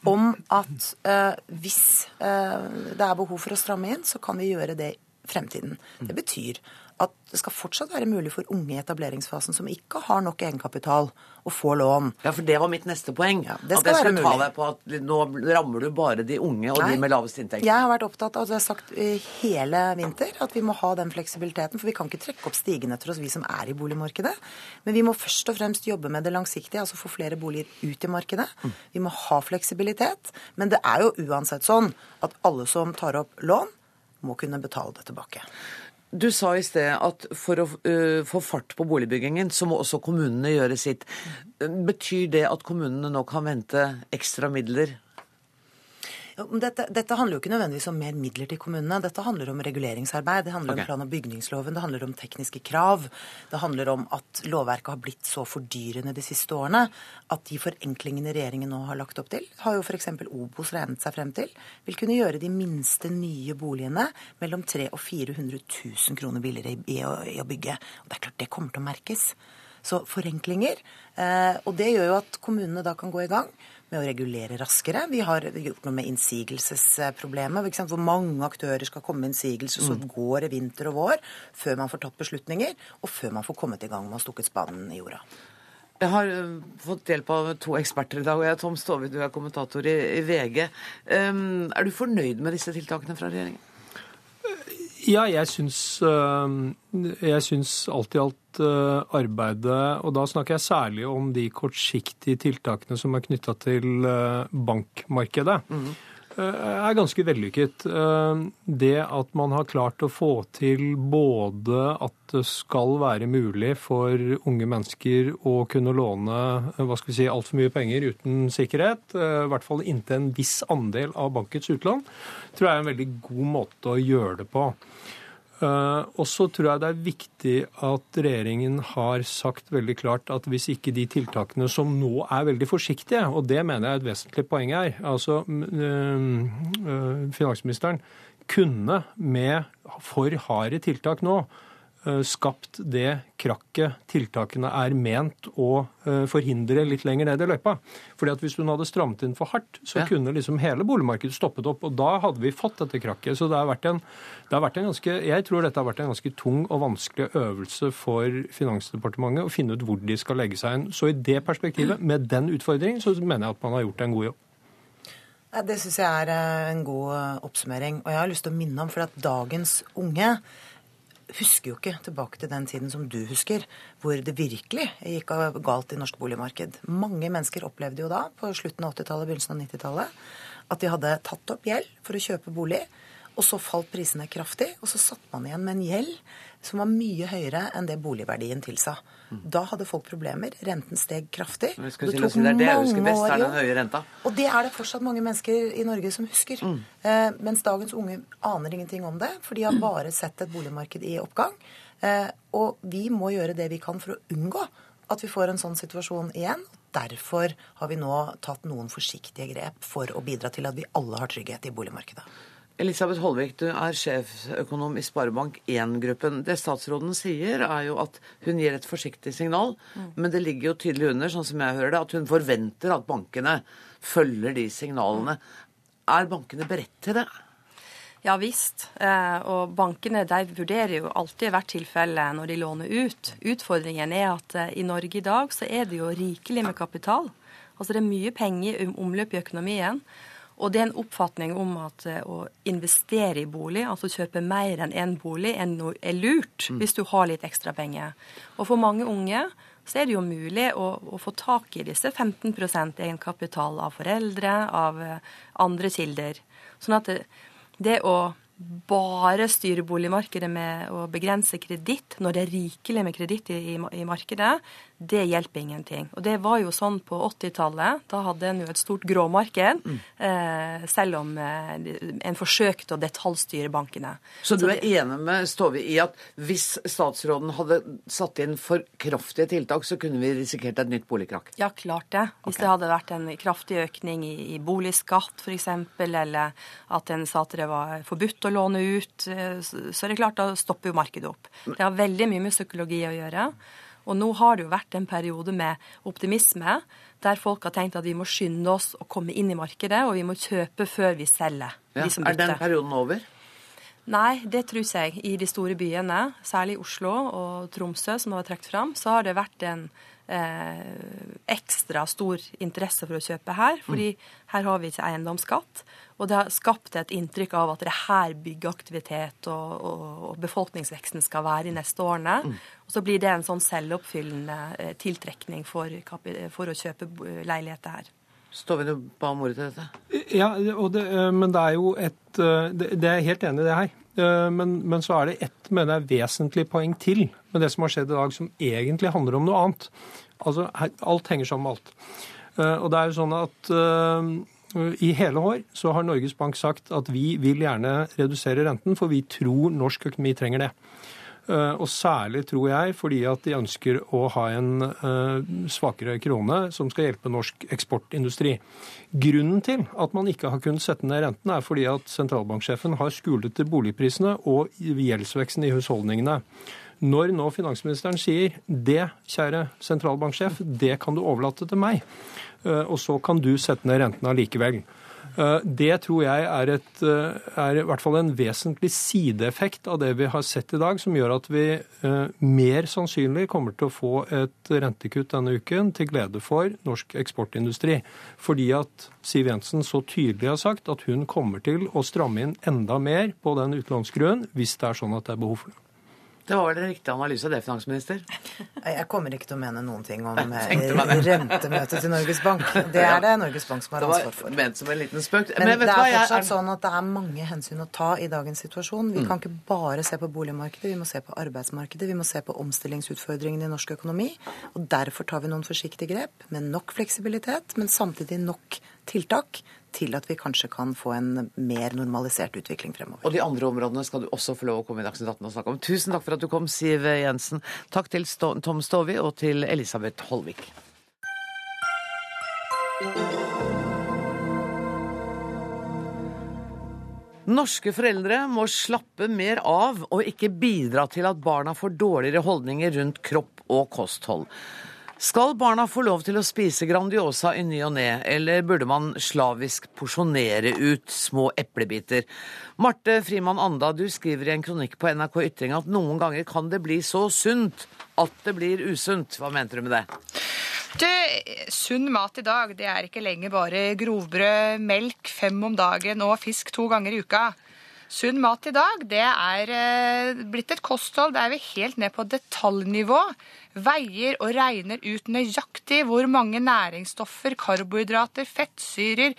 om at uh, hvis uh, det er behov for å stramme inn, så kan vi gjøre det i fremtiden. Det betyr at det skal fortsatt være mulig for unge i etableringsfasen som ikke har nok egenkapital, å få lån. Ja, for det var mitt neste poeng. Ja, det at jeg skulle ta deg på at nå rammer du bare de unge og Nei, de med lavest inntekt. Jeg har vært opptatt av, og det har jeg sagt hele vinter, at vi må ha den fleksibiliteten. For vi kan ikke trekke opp stigen etter oss, vi som er i boligmarkedet. Men vi må først og fremst jobbe med det langsiktige, altså få flere boliger ut i markedet. Mm. Vi må ha fleksibilitet. Men det er jo uansett sånn at alle som tar opp lån, må kunne betale det tilbake. Du sa i sted at for å uh, få fart på boligbyggingen, så må også kommunene gjøre sitt. Betyr det at kommunene nå kan vente ekstra midler dette, dette, handler jo ikke nødvendigvis om mer midler til kommunene. Dette handler om reguleringsarbeid. Det handler okay. om plan- og bygningsloven. Det handler om tekniske krav. Det handler om at lovverket har blitt så fordyrende de siste årene at de forenklingene regjeringen nå har lagt opp til, har jo f.eks. Obos regnet seg frem til, vil kunne gjøre de minste nye boligene mellom 300 og 400 000 kroner billigere i, i, i å bygge. Og det er klart det kommer til å merkes. Så forenklinger. Eh, og det gjør jo at kommunene da kan gå i gang med å regulere raskere. Vi har gjort noe med innsigelsesproblemet. Hvor mange aktører skal komme med innsigelse, så mm. går det vinter og vår før man får tatt beslutninger, og før man får kommet i gang med å stukke spaden i jorda. Jeg har uh, fått hjelp av to eksperter i dag. og jeg er Tom Stove, du er kommentator i, VG. Um, er du fornøyd med disse tiltakene fra regjeringen? Ja, jeg syns, uh, jeg syns alt i alt Eh, arbeidet, og da snakker jeg særlig om de kortsiktige tiltakene som er knytta til eh, bankmarkedet, mm. Er ganske vellykket. Det at man har klart å få til både at det skal være mulig for unge mennesker å kunne låne hva skal vi si, altfor mye penger uten sikkerhet, i hvert fall inntil en viss andel av bankets utlån, tror jeg er en veldig god måte å gjøre det på. Uh, og så tror jeg det er viktig at regjeringen har sagt veldig klart at hvis ikke de tiltakene som nå er veldig forsiktige, og det mener jeg er et vesentlig poeng her altså uh, uh, Finansministeren kunne med for harde tiltak nå eh, skapt det krakket tiltakene er ment å eh, forhindre litt lenger ned i løypa. Fordi at Hvis hun hadde strammet inn for hardt, så Ja. kunne liksom hele boligmarkedet stoppet opp. og Da hadde vi fått dette krakket. Så det har vært en, det har vært en ganske, jeg tror dette har vært en ganske tung og vanskelig øvelse for Finansdepartementet å finne ut hvor de skal legge seg inn. Så i det perspektivet, med den utfordringen, så mener jeg at man har gjort en god jobb. Det syns jeg er eh, en god eh, oppsummering. Og jeg har lyst til å minne om, for at dagens unge husker jo ikke tilbake til den tiden som du husker, hvor det virkelig gikk galt i norsk boligmarked. Mange mennesker opplevde jo da, på slutten av 80-tallet, begynnelsen av 90-tallet, at de hadde tatt opp gjeld for å kjøpe bolig, og så falt prisene kraftig, og så satt man igjen med en gjeld som var mye høyere enn det boligverdien tilsa. Da hadde folk problemer. Renten steg kraftig. Det tok si det er det jeg husker mange best, er den høye renta. Og det er det fortsatt mange mennesker i Norge som husker. Eh, mens dagens unge aner ingenting om det, for de har bare sett et boligmarked i oppgang. Eh, og vi må gjøre det vi kan for å unngå at vi får en sånn situasjon igjen. Derfor har vi nå tatt noen forsiktige grep for å bidra til at vi alle har trygghet i boligmarkedet. Elisabeth Holvik, du er sjeføkonom i Sparebank1-gruppen. Det statsråden sier, er jo at hun gir et forsiktig signal, men det ligger jo tydelig under, sånn som jeg hører det, at hun forventer at bankene følger de signalene. Er bankene beredt til det? Ja visst. Eh, Og bankene de vurderer jo alltid hvert tilfelle når de låner ut. Utfordringen er at eh, i Norge i dag så er det jo rikelig med kapital. Altså det er mye penger i omløp i økonomien. Og det er en oppfatning om at eh, å investere i bolig, altså kjøpe mer enn én bolig, er, lurt mm. hvis du har litt ekstra penger. Og for mange unge så er det jo mulig å, å få tak i disse 15% egenkapital av foreldre, av eh, andre kilder. Sånn at det, det å bare styre boligmarkedet med å begrense kreditt når det er rikelig med kreditt i, i, i markedet, det hjelper ingenting. Og det var jo sånn på 80-tallet. Da hadde en jo et stort gråmarked, eh, selv om eh, en forsøkte å detaljstyre bankene. Så du er enig med Stove i at hvis statsråden hadde satt inn for kraftige tiltak, så kunne vi risikert et nytt boligkrakk? Ja, klart det. Hvis det hadde vært en kraftig økning i, i boligskatt f.eks., eller at en sa at det var forbudt å låne ut, eh, så så er det klart da stopper jo markedet opp. Det har veldig mye med psykologi å gjøre. Og nå har det jo vært en periode med optimisme, der folk har tenkt at vi må skynde oss å komme inn i markedet, og vi må kjøpe før vi selger. Ja. de Er den perioden over? Nei, det tror jeg. I de store byene, særlig Oslo og Tromsø, som har vært trukket fram, så har det vært en ekstra stor interesse for å kjøpe her. Fordi her har vi ikke eiendomsskatt. Og det har skapt et inntrykk av at det er her byggeaktivitet og, og, og befolkningsveksten skal være i neste årene. Og så blir det en sånn selvoppfyllende eh, tiltrekning for, for å kjøpe leiligheter her. Står vi og ba om ordet til dette. Ja, og det, eh, men det er jo et eh, Det, det er jeg helt enig i det her. Eh, Men, men så er det ett mener jeg, vesentlig poeng til med det som har skjedd i dag, som egentlig handler om noe annet. Altså, Alt henger sammen med alt. Eh, Og det er jo sånn at eh, i hele år så har Norges Bank sagt at vi vil gjerne redusere renten, for vi tror norsk økonomi trenger det. Eh, Og særlig tror jeg fordi at de ønsker å ha en eh, svakere krone som skal hjelpe norsk eksportindustri. Grunnen til at man ikke har kunnet sette ned renten, er fordi at sentralbanksjefen har skulet til boligprisene og gjeldsveksten i husholdningene. Når nå finansministeren sier det, kjære sentralbanksjef, det kan du overlate til meg, eh, og så kan du sette ned renten allikevel. Eh, Det tror jeg er, et, eh, er i hvert fall en vesentlig sideeffekt av det vi har sett i dag, som gjør at vi eh, mer sannsynlig kommer til å få et rentekutt denne uken til glede for norsk eksportindustri. Fordi at Siv Jensen så tydelig har sagt at hun kommer til å stramme inn enda mer på den utlånsgruen hvis det er sånn at det er behov for det. Det var vel en riktig analyse, det, finansminister? Jeg kommer ikke til å mene noen ting om eh, det. rentemøtet til Norges Bank. Det er det Norges Bank som har Det ansvar var for. ment som en liten spøk. Men, vet det er fortsatt er- sånn at det er mange hensyn å ta i dagens situasjon. Vi Mm. kan ikke bare se på boligmarkedet, vi må se på arbeidsmarkedet, vi må se på omstillingsutfordringene i norsk økonomi. Og derfor tar vi noen forsiktige grep med nok fleksibilitet, men samtidig nok tiltak til at vi kanskje kan få en mer normalisert utvikling fremover. Og de andre områdene skal du også få lov å komme i Dagsnytt 18 og snakke om. Tusen takk for at du kom, Siv Jensen. Takk til Tom Stovi og til Elisabeth Holvik. Norske foreldre må slappe mer av og ikke bidra til at barna får dårligere holdninger rundt kropp og kosthold. Skal barna få lov til å spise Grandiosa i ny og ne, eller burde man slavisk porsjonere ut små eplebiter? Marte Frimann Anda, du skriver i en kronikk på NRK Ytring at noen ganger kan det bli så sunt at det blir usunt. Hva mente du med det? Du, sunn mat i dag, det er ikke lenger bare grovbrød, melk fem om dagen og fisk to ganger i uka. Sunn mat i dag, det er eh, blitt et kosthold der vi helt ned på detaljnivå veier og regner ut nøyaktig hvor mange næringsstoffer, karbohydrater, fettsyrer,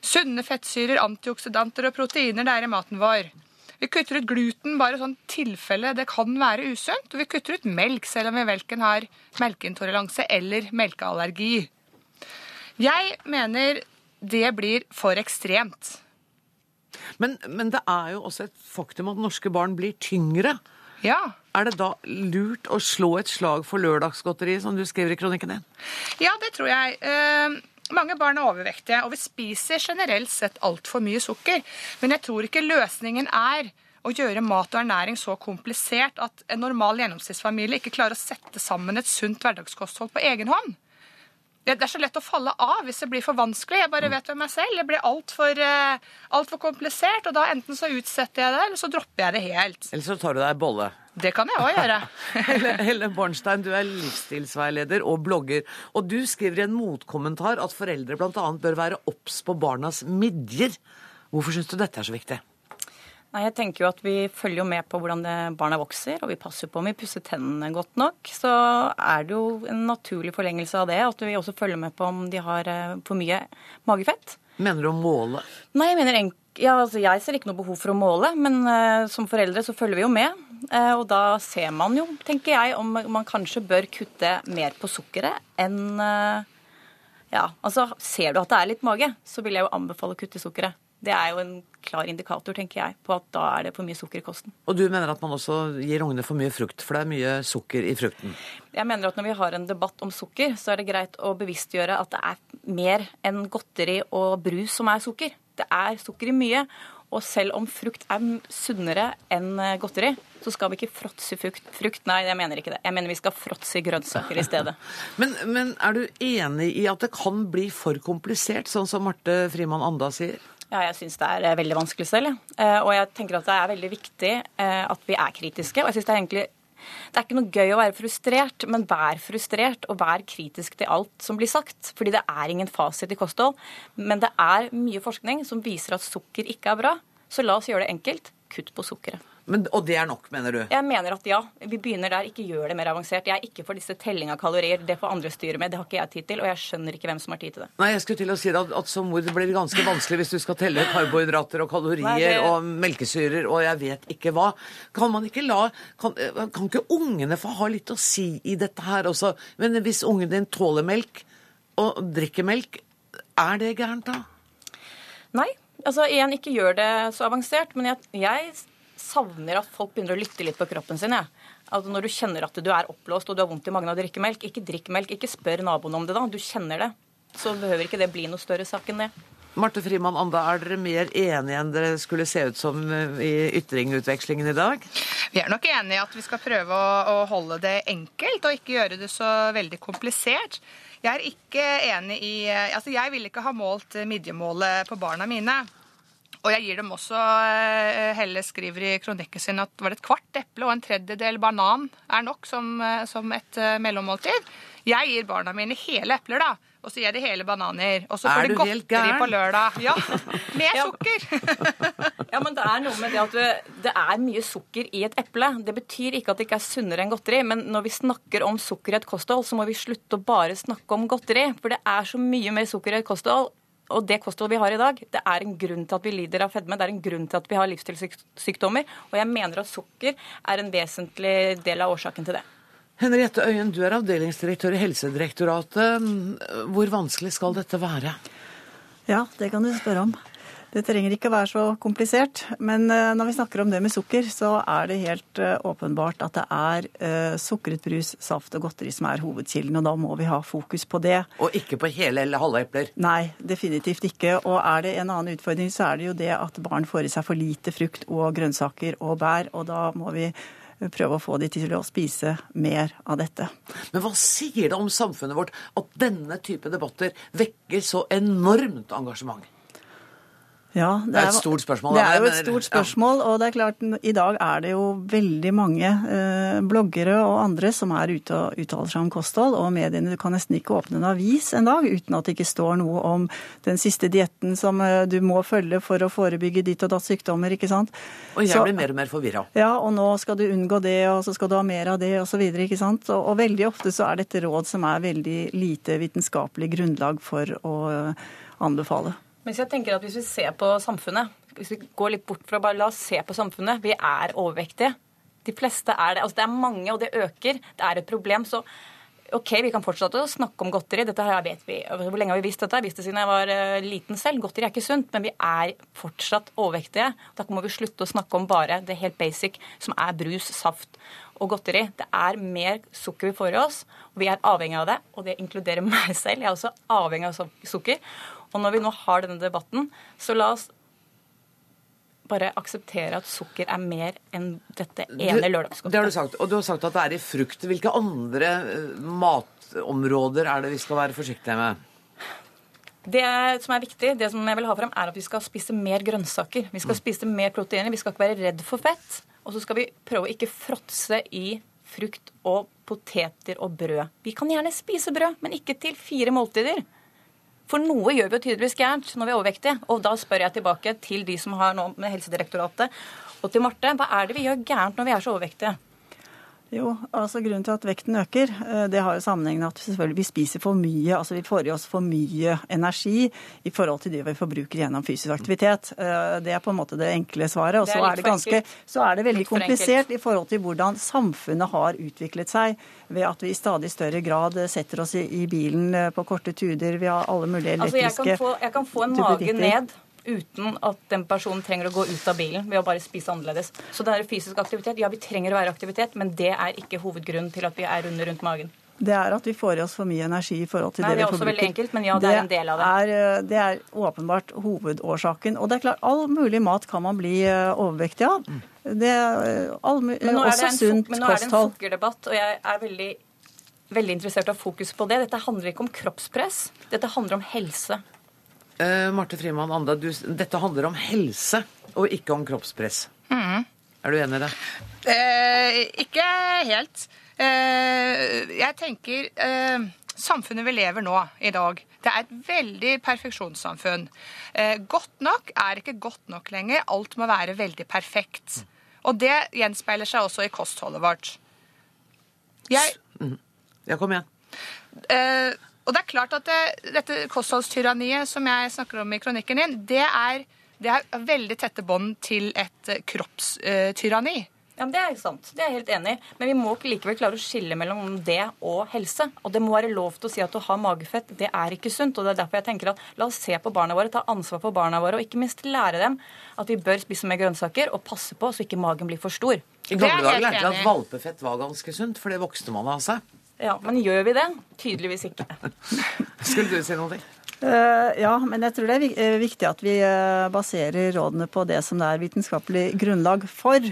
sunne fettsyrer, antioksidanter og proteiner det er i maten vår. Vi kutter ut gluten bare sånn tilfelle det kan være usunt. Og vi kutter ut melk selv om vi velken har melkeintoleranse eller melkeallergi. Jeg mener det blir for ekstremt. Men, men, det er jo også et faktum at norske barn blir tyngre. Ja. Er det da lurt å slå et slag for lørdagsgodteriet, som du skriver i kronikken din? Ja, det tror jeg. Uh, mange barn er overvektige, og vi spiser generelt sett altfor mye sukker. Men jeg tror ikke løsningen er å gjøre mat og ernæring så komplisert at en normal gjennomsnittsfamilie ikke klarer å sette sammen et sunt hverdagskosthold på egen hånd. Det er så lett å falle av hvis det blir for vanskelig. Jeg bare vet ved meg selv. Det blir altfor uh, alt for komplisert, og da enten så utsetter jeg det, eller så dropper jeg det helt. Eller så tar du deg bolle. Det kan jeg òg gjøre. Helle, Helle Bornstein, du er livsstilsveileder og blogger. Og du skriver i en motkommentar at foreldre bl.a. bør være obs på barnas midjer. Hvorfor syns du dette er så viktig? Nei, jeg tenker jo at Vi følger jo med på hvordan barna vokser, og vi passer på om vi pusser tennene godt nok. Så er det jo en naturlig forlengelse av det at vi også følger med på om de har eh, for mye magefett. Mener du å måle? Nei, jeg mener ja, altså jeg ser ikke noe behov for å måle, men uh, som foreldre så følger vi jo med. Uh, og da ser man jo, tenker jeg, om man kanskje bør kutte mer på sukkeret enn uh, Ja, altså ser du at det er litt mage, så vil jeg jo anbefale å kutte sukkeret. Det er jo en klar indikator, tenker jeg, på at da er det for mye sukker i kosten. Og du mener at man også gir ungene for mye frukt, for det er mye sukker i frukten? Jeg mener at når vi har en debatt om sukker, så er det greit å bevisstgjøre at det er mer enn godteri og brus som er sukker. Det er sukker i mye. Og selv om frukt er sunnere enn godteri, så skal vi ikke fråtse frukt. frukt. Nei, jeg mener ikke det. Jeg mener vi skal fråtse grønnsaker i stedet. men, men er du enig i at det kan bli for komplisert, sånn som Marte Frimann Anda sier? Ja, jeg syns det er eh, veldig vanskelig selv. Og jeg tenker at det er veldig viktig eh, at vi er kritiske. Og jeg synes det er egentlig det er ikke noe gøy å være frustrert, men vær frustrert og vær kritisk til alt som blir sagt. Fordi det er ingen fasit i kosthold. Men det er mye forskning som viser at sukker ikke er bra. Så la oss gjøre det enkelt. Kutt på sukkeret. Men, og det er nok, mener du? Jeg mener at ja. Vi begynner der. Ikke gjør det mer avansert. Jeg er ikke for disse telling av kalorier. Det får andre styre med. Det har ikke jeg tid til. Og jeg skjønner ikke hvem som har tid til det. Nei, jeg skulle til å si at, at som mor blir det ganske vanskelig hvis du skal telle karbohydrater og kalorier Nei, det... og melkesyrer og jeg vet ikke hva. Kan man ikke la kan, kan ikke ungene få ha litt å si i dette her også? Men hvis ungen din tåler melk og drikker melk, er det gærent da? Nei. Altså, igjen, ikke gjør det så avansert. Men jeg, jeg savner at folk begynner å lytte litt på kroppen sin. Ja. Altså Når du kjenner at du er oppblåst og du har vondt i magen av å drikke melk, ikke drikk melk. Ikke spør naboen om det da. Du kjenner det. Så behøver ikke det bli noe større sak enn det. Marte Frimann Anda, er dere mer enige enn dere skulle se ut som eh, i ytringutvekslingen i dag? Vi er nok enige i at vi skal prøve å, å holde det enkelt og ikke gjøre det så veldig komplisert. Jeg er ikke enig i eh, Altså, jeg vil ikke ha målt midjemålet på barna mine. Og jeg gir dem også eh, Helle skriver i kronikken sin at var det et kvart eple og en tredjedel banan er nok som, eh, som et eh, mellommåltid. Jeg gir barna mine hele epler, da. Og så gir jeg de hele bananer. Og så får de godteri på lørdag. Ja, Med sukker! ja, men det er noe med det at det er mye sukker i et eple. Det betyr ikke at det ikke er sunnere enn godteri, men når vi snakker om sukker i et kosthold, så må vi slutte å bare snakke om godteri. For det er så mye mer sukker i et kosthold og det kostholdet vi har i dag, det er en grunn til at vi lider av fedme. Det er en grunn til at vi har livsstilssykdommer. Og jeg mener at sukker er en vesentlig del av årsaken til det. Henriette Øyen, du er avdelingsdirektør i Helsedirektoratet. Hvor vanskelig skal dette være? Ja, det kan du spørre om. Det trenger ikke å være så komplisert. Men eh, når vi snakker om det med sukker, så er det helt eh, åpenbart at det er eh, sukret brus, saft og godteri som er hovedkilden. Og da må vi ha fokus på det. Og ikke på hele eller halve epler? Nei, definitivt ikke. Og er det en annen utfordring, så er det jo det at barn får i seg for lite frukt og grønnsaker og bær. Og da må vi prøve å få de til å spise mer av dette. Men hva sier det om samfunnet vårt at denne type debatter vekker så enormt engasjement? Ja, det, er, et stort spørsmål. Det er jo et stort spørsmål, og det er klart, i dag er det jo veldig mange eh, bloggere og andre som er ute og uttaler seg om kosthold, og mediene du kan nesten ikke åpne en avis en dag uten at det ikke står noe om den siste dietten som eh, du må følge for å forebygge ditt og datt sykdommer, ikke sant. Og jeg så, blir mer og mer forvirra. Ja, og nå skal du unngå det, og så skal du ha mer av det, osv., ikke sant. Og, og veldig ofte så er dette råd som er veldig lite vitenskapelig grunnlag for å uh, anbefale. Mens jeg tenker at Hvis vi ser på samfunnet, hvis vi går litt bort fra bare la oss se på samfunnet Vi er overvektige. De fleste er det. Altså Det er mange, og det øker. Det er et problem. Så OK, vi kan fortsette å snakke om godteri. Dette her vet vi. Hvor lenge har vi visst dette? Jeg visste det siden jeg var uh, liten selv. Godteri er ikke sunt, men vi er fortsatt overvektige. Da må vi slutte å snakke om bare det helt basic, som er brus, saft og godteri. Det er mer sukker vi får i oss, og vi er avhengig av det. Og det inkluderer meg selv. Jeg er også avhengig av sukker. Og når vi nå har denne debatten, så la oss bare akseptere at sukker er mer enn dette ene lørdagsgodtet. Det har du sagt. Og du har sagt at det er i frukt. Hvilke andre eh, matområder er det vi skal være forsiktige med? Det som er viktig, det som jeg vil ha frem, er at vi skal spise mer grønnsaker. Vi skal mm. spise mer proteiner. Vi skal ikke være redd for fett. Og så skal vi prøve å ikke fråtse i frukt og poteter og brød. Vi kan gjerne spise brød, men ikke til fire måltider. For noe gjør vi jo tydeligvis gærent når vi er overvektige. Og da spør jeg tilbake til de som har nå med Helsedirektoratet, og til Marte. Hva er det vi gjør gærent når vi er så overvektige? Jo, altså Grunnen til at vekten øker, eh, det har jo sammenheng med at selvfølgelig vi spiser for mye. altså Vi får i oss for mye energi i forhold til det vi forbruker gjennom fysisk aktivitet. Eh, det er på en måte det enkle svaret. Og så er, det ganske, så er det veldig komplisert i forhold til hvordan samfunnet har utviklet seg ved at vi i stadig større grad setter oss i, bilen eh, på korte turer. Vi har alle mulige elektriske altså jeg, kan få, jeg kan få en mage ned uten at den personen trenger å gå ut av bilen ved å bare spise annerledes. Så det er fysisk aktivitet. Ja, vi trenger å være aktivitet, men det er ikke hovedgrunnen til at vi er runde rundt magen. Det er at vi får i oss for mye energi i forhold til Nei, det vi forbruker. Det er også veldig enkelt, men ja, det, det er en del av det. Er, eh, det er åpenbart hovedårsaken. Og det er klart, all mulig mat kan man bli eh, overvektig av. Det er eh, all, også sunt kosthold. Men nå er det en sukkerdebatt, og jeg er veldig, veldig interessert i å ha fokus på det. Dette handler ikke om kroppspress, dette handler om helse. Uh, Marte Frimann Anda, du, dette handler om helse og ikke om kroppspress. Mm. Er du enig i det? Uh, ikke helt. Uh, jeg tenker Samfunnet vi lever nå i dag, det er et veldig perfeksjonssamfunn. godt nok er ikke godt nok lenger. Alt må være veldig perfekt. Og det gjenspeiler seg også i kostholdet vårt. Jeg mm. Ja, kom igjen. Og det er klart at det, dette kostholdstyranniet som jeg snakker om i kronikken din, det er, det er veldig tette bånd til et eh, kroppstyranni. Ja, men Det er sant, det er jeg helt enig i. Men vi må likevel klare å skille mellom det og helse. Og det må være lov til å si at å ha magefett, det er ikke sunt. Og det er derfor jeg tenker at la oss se på barna våre, ta ansvar for barna våre, og ikke minst lære dem at vi bør spise mer grønnsaker og passe på så ikke magen blir for stor. I gamle dager lærte vi at valpefett var ganske sunt, for det vokste man av seg. Ja, Men gjør vi det? Tydeligvis ikke. Skulle du si noe? Uh, ja, men jeg tror det er eh, viktig at vi uh, baserer rådene på det som det er vitenskapelig grunnlag for.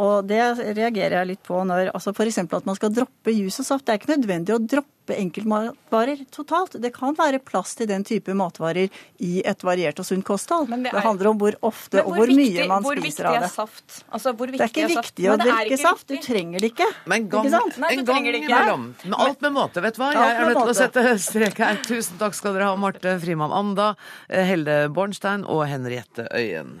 Og det reagerer jeg litt på når altså F.eks. at man skal droppe jus og saft. Det er ikke nødvendig å droppe enkeltmatvarer totalt. Det kan være plass til den type matvarer i et variert og sunt kosthold. Det, er, det, handler om hvor ofte hvor og hvor viktig, mye man spiser av det. Saft? Altså, det er ikke viktig å drikke saft. Du trenger det ikke. Men gang, Nei, en gang imellom. Men alt med måte, vet du hva. Jeg er nødt til å sette strek her. Tusen takk skal dere ha, Marte Frimann Anda, Helde Bornstein og Henriette Øyen.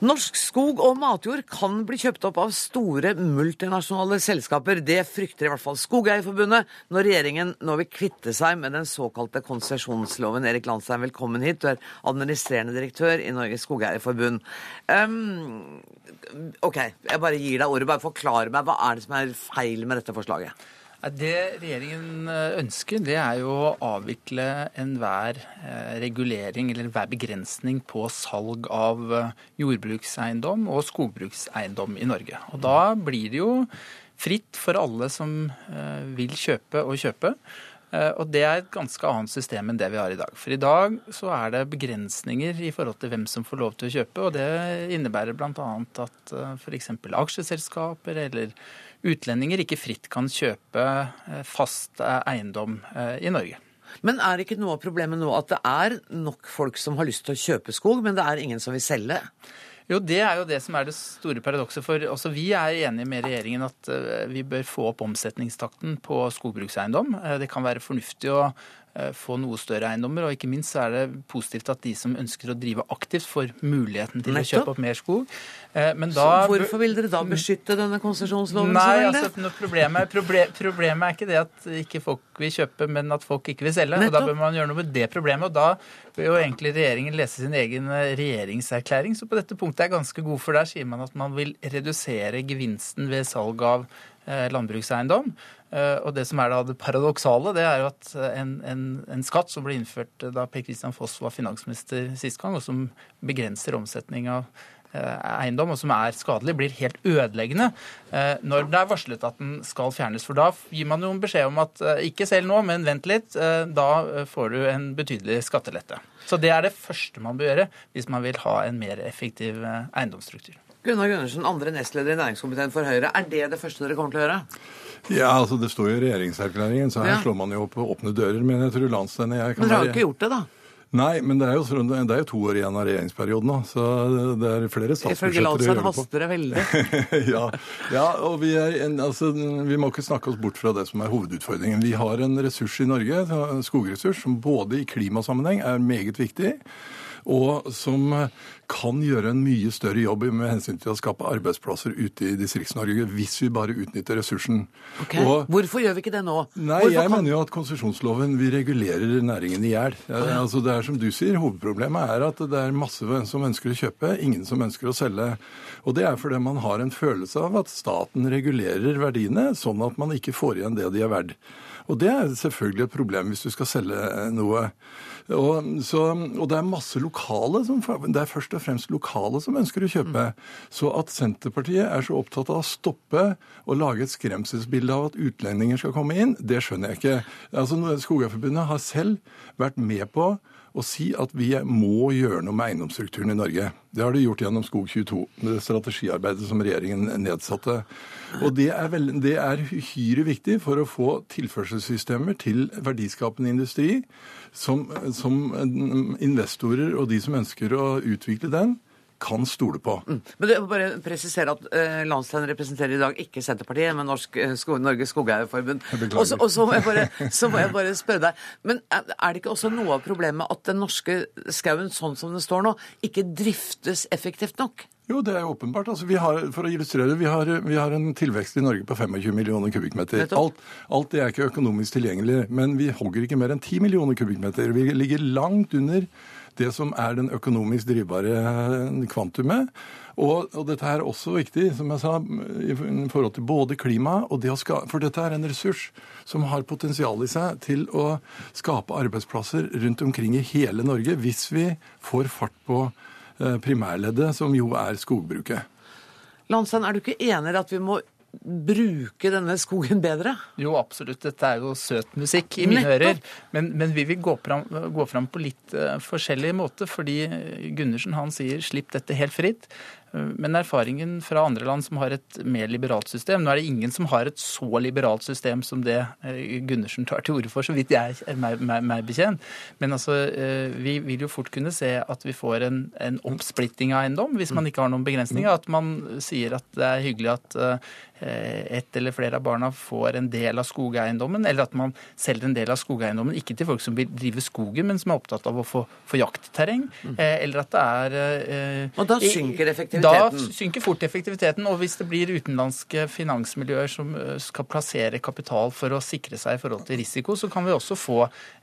Norsk skog og matjord kan bli kjøpt opp av store multinasjonale selskaper. Det frykter i hvert fall Skogeierforbundet når regjeringen nå vil kvitte seg med den såkalte konsesjonsloven. Erik Landstein, velkommen hit. Du er administrerende direktør i Norges Skogeierforbund. Um, OK, jeg bare gir deg ordet. Bare forklar meg. Hva er det som er feil med dette forslaget? Det regjeringen eh, ønsker, det er jo å avvikle enhver eh, regulering eller enhver begrensning på salg av eh, jordbrukseiendom og skogbrukseiendom i Norge. Og da blir det jo fritt for alle som vil kjøpe og kjøpe. Og det er et ganske annet system enn det vi har i dag. For i dag så er det begrensninger i forhold til hvem som får lov til å kjøpe. Og det innebærer bl.a. at f.eks. aksjeselskaper eller utlendinger ikke fritt kan kjøpe eh, fast eh, eiendom eh, i Norge. Men er ikke noe av problemet nå at det er nok folk som har lyst til å kjøpe skog, men det er ingen som vil selge? Jo, Det er jo det som er det store paradokset. For også vi er enige med regjeringen at vi bør få opp omsetningstakten på skogbrukseiendom. Det kan være fornuftig å få noe større eiendommer. Og ikke minst så er det positivt at de som ønsker å drive aktivt, får muligheten til Nettopp. å kjøpe opp mer skog. Eh, men da, så hvorfor vil dere da beskytte denne konsesjonsloven Nei? Altså, problemet, problem, problemet, er ikke det at ikke folk vil kjøpe, men at folk ikke vil selge. Nettopp. Og Da bør man gjøre noe med det problemet. og da bør jo egentlig regjeringen lese sin egen eh, regjeringserklæring. Så på dette punktet er ganske god, for der sier man at man vil redusere gevinsten ved salg av landbrukseiendom. Eh, og det som er da det paradoksale, det er jo at en, en, en skatt som ble innført da Per Christian Foss var finansminister sist gang, og som begrenser omsetning av eh, eiendom, og som er skadelig, blir helt ødeleggende eh, når det er varslet at den skal fjernes. For da gir man jo en beskjed om at ikke selv nå, men vent litt. Da får du en betydelig skattelette. Så det er det første man bør gjøre hvis man vil ha en mer effektiv eiendomsstruktur. Gunnar Gundersen, andre nestleder i næringskomiteen for Høyre. Er det det første dere kommer til å gjøre? Ja, altså Det står jo i regjeringserklæringen, så her ja. slår man jo på åpne dører. Men jeg tror landsdelen jeg kan Men dere har jo ikke gjort det, da? Nei, men det er, jo, det er jo to år igjen av regjeringsperioden nå, så det er flere statsbudsjetter å gjøre på. haster det veldig. ja, ja, og vi, er, altså, vi må ikke snakke oss bort fra det som er hovedutfordringen. Vi har en ressurs i Norge, skogressurs, som både i klimasammenheng er meget viktig, og som kan gjøre en mye større jobb med hensyn til å skape arbeidsplasser ute i Distrikts-Norge, hvis vi bare utnytter ressursen. Okay. Og, Hvorfor gjør vi ikke det nå? Nei, Hvorfor Jeg kan... mener jo at konsesjonsloven vi regulerer næringen i hjel. Ja, altså, det er som du sier, Hovedproblemet er at det er masse som ønsker å kjøpe, ingen som ønsker å selge. Og det er fordi man har en følelse av at staten regulerer verdiene, sånn at man ikke får igjen det de er verdt. Og det er selvfølgelig et problem hvis du skal selge noe. Og, så, og, det er masse lokale som, det er først og fremst lokale som ønsker å kjøpe. Så at Senterpartiet er så opptatt av å stoppe og lage et skremselsbilde av at utlendinger skal komme inn, det skjønner jeg ikke. Altså, Skogeierforbundet har selv vært med på å si at vi må gjøre noe med eiendomsstrukturen i Norge. Det har de gjort gjennom Skog22, med det strategiarbeidet som regjeringen nedsatte. Og det er, vel, det er uhyre viktig for å få tilførselssystemer til verdiskapende industri som, som investorer og de som ønsker å utvikle den, kan stole på. Mm. Men det, bare presisere at eh, Landstein representerer i dag ikke Senterpartiet, men Norsk, uh, sko, Norges Skogeierforbund. Og så, må må jeg bare, spørre deg, men er, er det ikke også noe av problemet at den norske skauen, sånn som den står nå, ikke driftes effektivt nok? Jo, det er jo åpenbart. Altså, vi har, for å illustrere, vi har, vi har en tilvekst i Norge på 25 millioner kubikkmeter. Alt, alt, det er ikke økonomisk tilgjengelig, men vi hogger ikke mer enn 10 millioner kubikkmeter. Vi ligger langt under det som er den økonomisk drivbare kvantumet. Og, og, dette er også viktig, som jeg sa, i forhold til både klima og det å skape For dette er en ressurs som har potensial i seg til å skape arbeidsplasser rundt omkring i hele Norge, hvis vi får fart på eh, primærleddet, som jo er skogbruket. Landstein, er du ikke enig i at vi må bruke denne skogen bedre? Jo, absolutt. Dette er jo søt musikk i mine ører. Men, men, vi vil gå fram, gå fram på litt uh, forskjellig måte. Fordi Gundersen han sier 'slipp dette helt fritt'. Men erfaringen fra andre land som har et mer liberalt system Nå er det ingen som har et så liberalt system som det eh, Gundersen tar til orde for, så vidt jeg er meg, meg, meg bekjent. Men altså, eh, vi vil jo fort kunne se at vi får en, en oppsplitting av eiendom hvis man ikke har noen begrensninger. At man sier at det er hyggelig at et ett eller flere av barna får en del av skogeiendommen, eller at man selger en del av skogeiendommen ikke til folk som vil drive skogen, men som er opptatt av å få, få jaktterreng, mm. Eh, eller at det er eh, Og da synker effektiviteten? Da synker fort effektiviteten. Og hvis det blir utenlandske finansmiljøer som skal plassere kapital for å sikre seg i forhold til risiko, så kan vi også få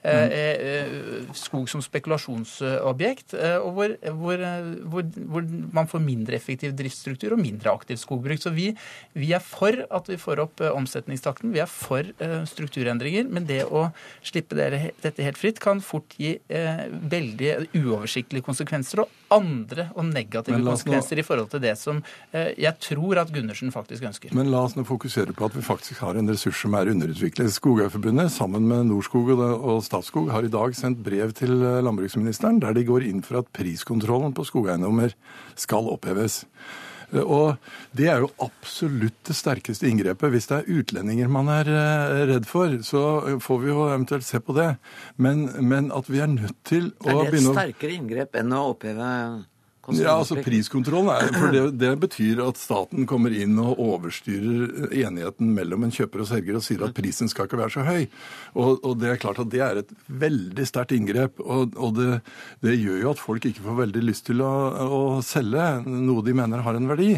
eh, skog som spekulasjonsobjekt, og hvor, hvor, hvor, hvor, man får mindre effektiv driftsstruktur og mindre aktiv skogbruk. Så vi, vi er for at vi får opp eh, omsetningstakten, vi er for eh, strukturendringer. Men det å slippe dette helt fritt kan fort gi eh, veldig uoversiktlige konsekvenser og andre og negative konsekvenser i forhold til det som jeg tror at Gundersen faktisk ønsker. Men la oss nå fokusere på at vi faktisk har en ressurs som er underutviklet. Skogeierforbundet sammen med Norskog og Statskog har i dag sendt brev til landbruksministeren der de går inn for at priskontrollen på skogeiendommer skal oppheves. Og det er jo absolutt det sterkeste inngrepet. Hvis det er utlendinger man er eh, redd for, så får vi jo eventuelt se på det. Men, men at vi er nødt til å begynne å Er det et sterkere inngrep enn å oppheve ja, altså Priskontrollen er, for det, det, betyr at staten kommer inn og overstyrer enigheten mellom en kjøper og selger og sier at prisen skal ikke være så høy. Og, og det er klart at det er et veldig sterkt inngrep. Og, og det, det, gjør jo at folk ikke får veldig lyst til å, å selge noe de mener har en verdi.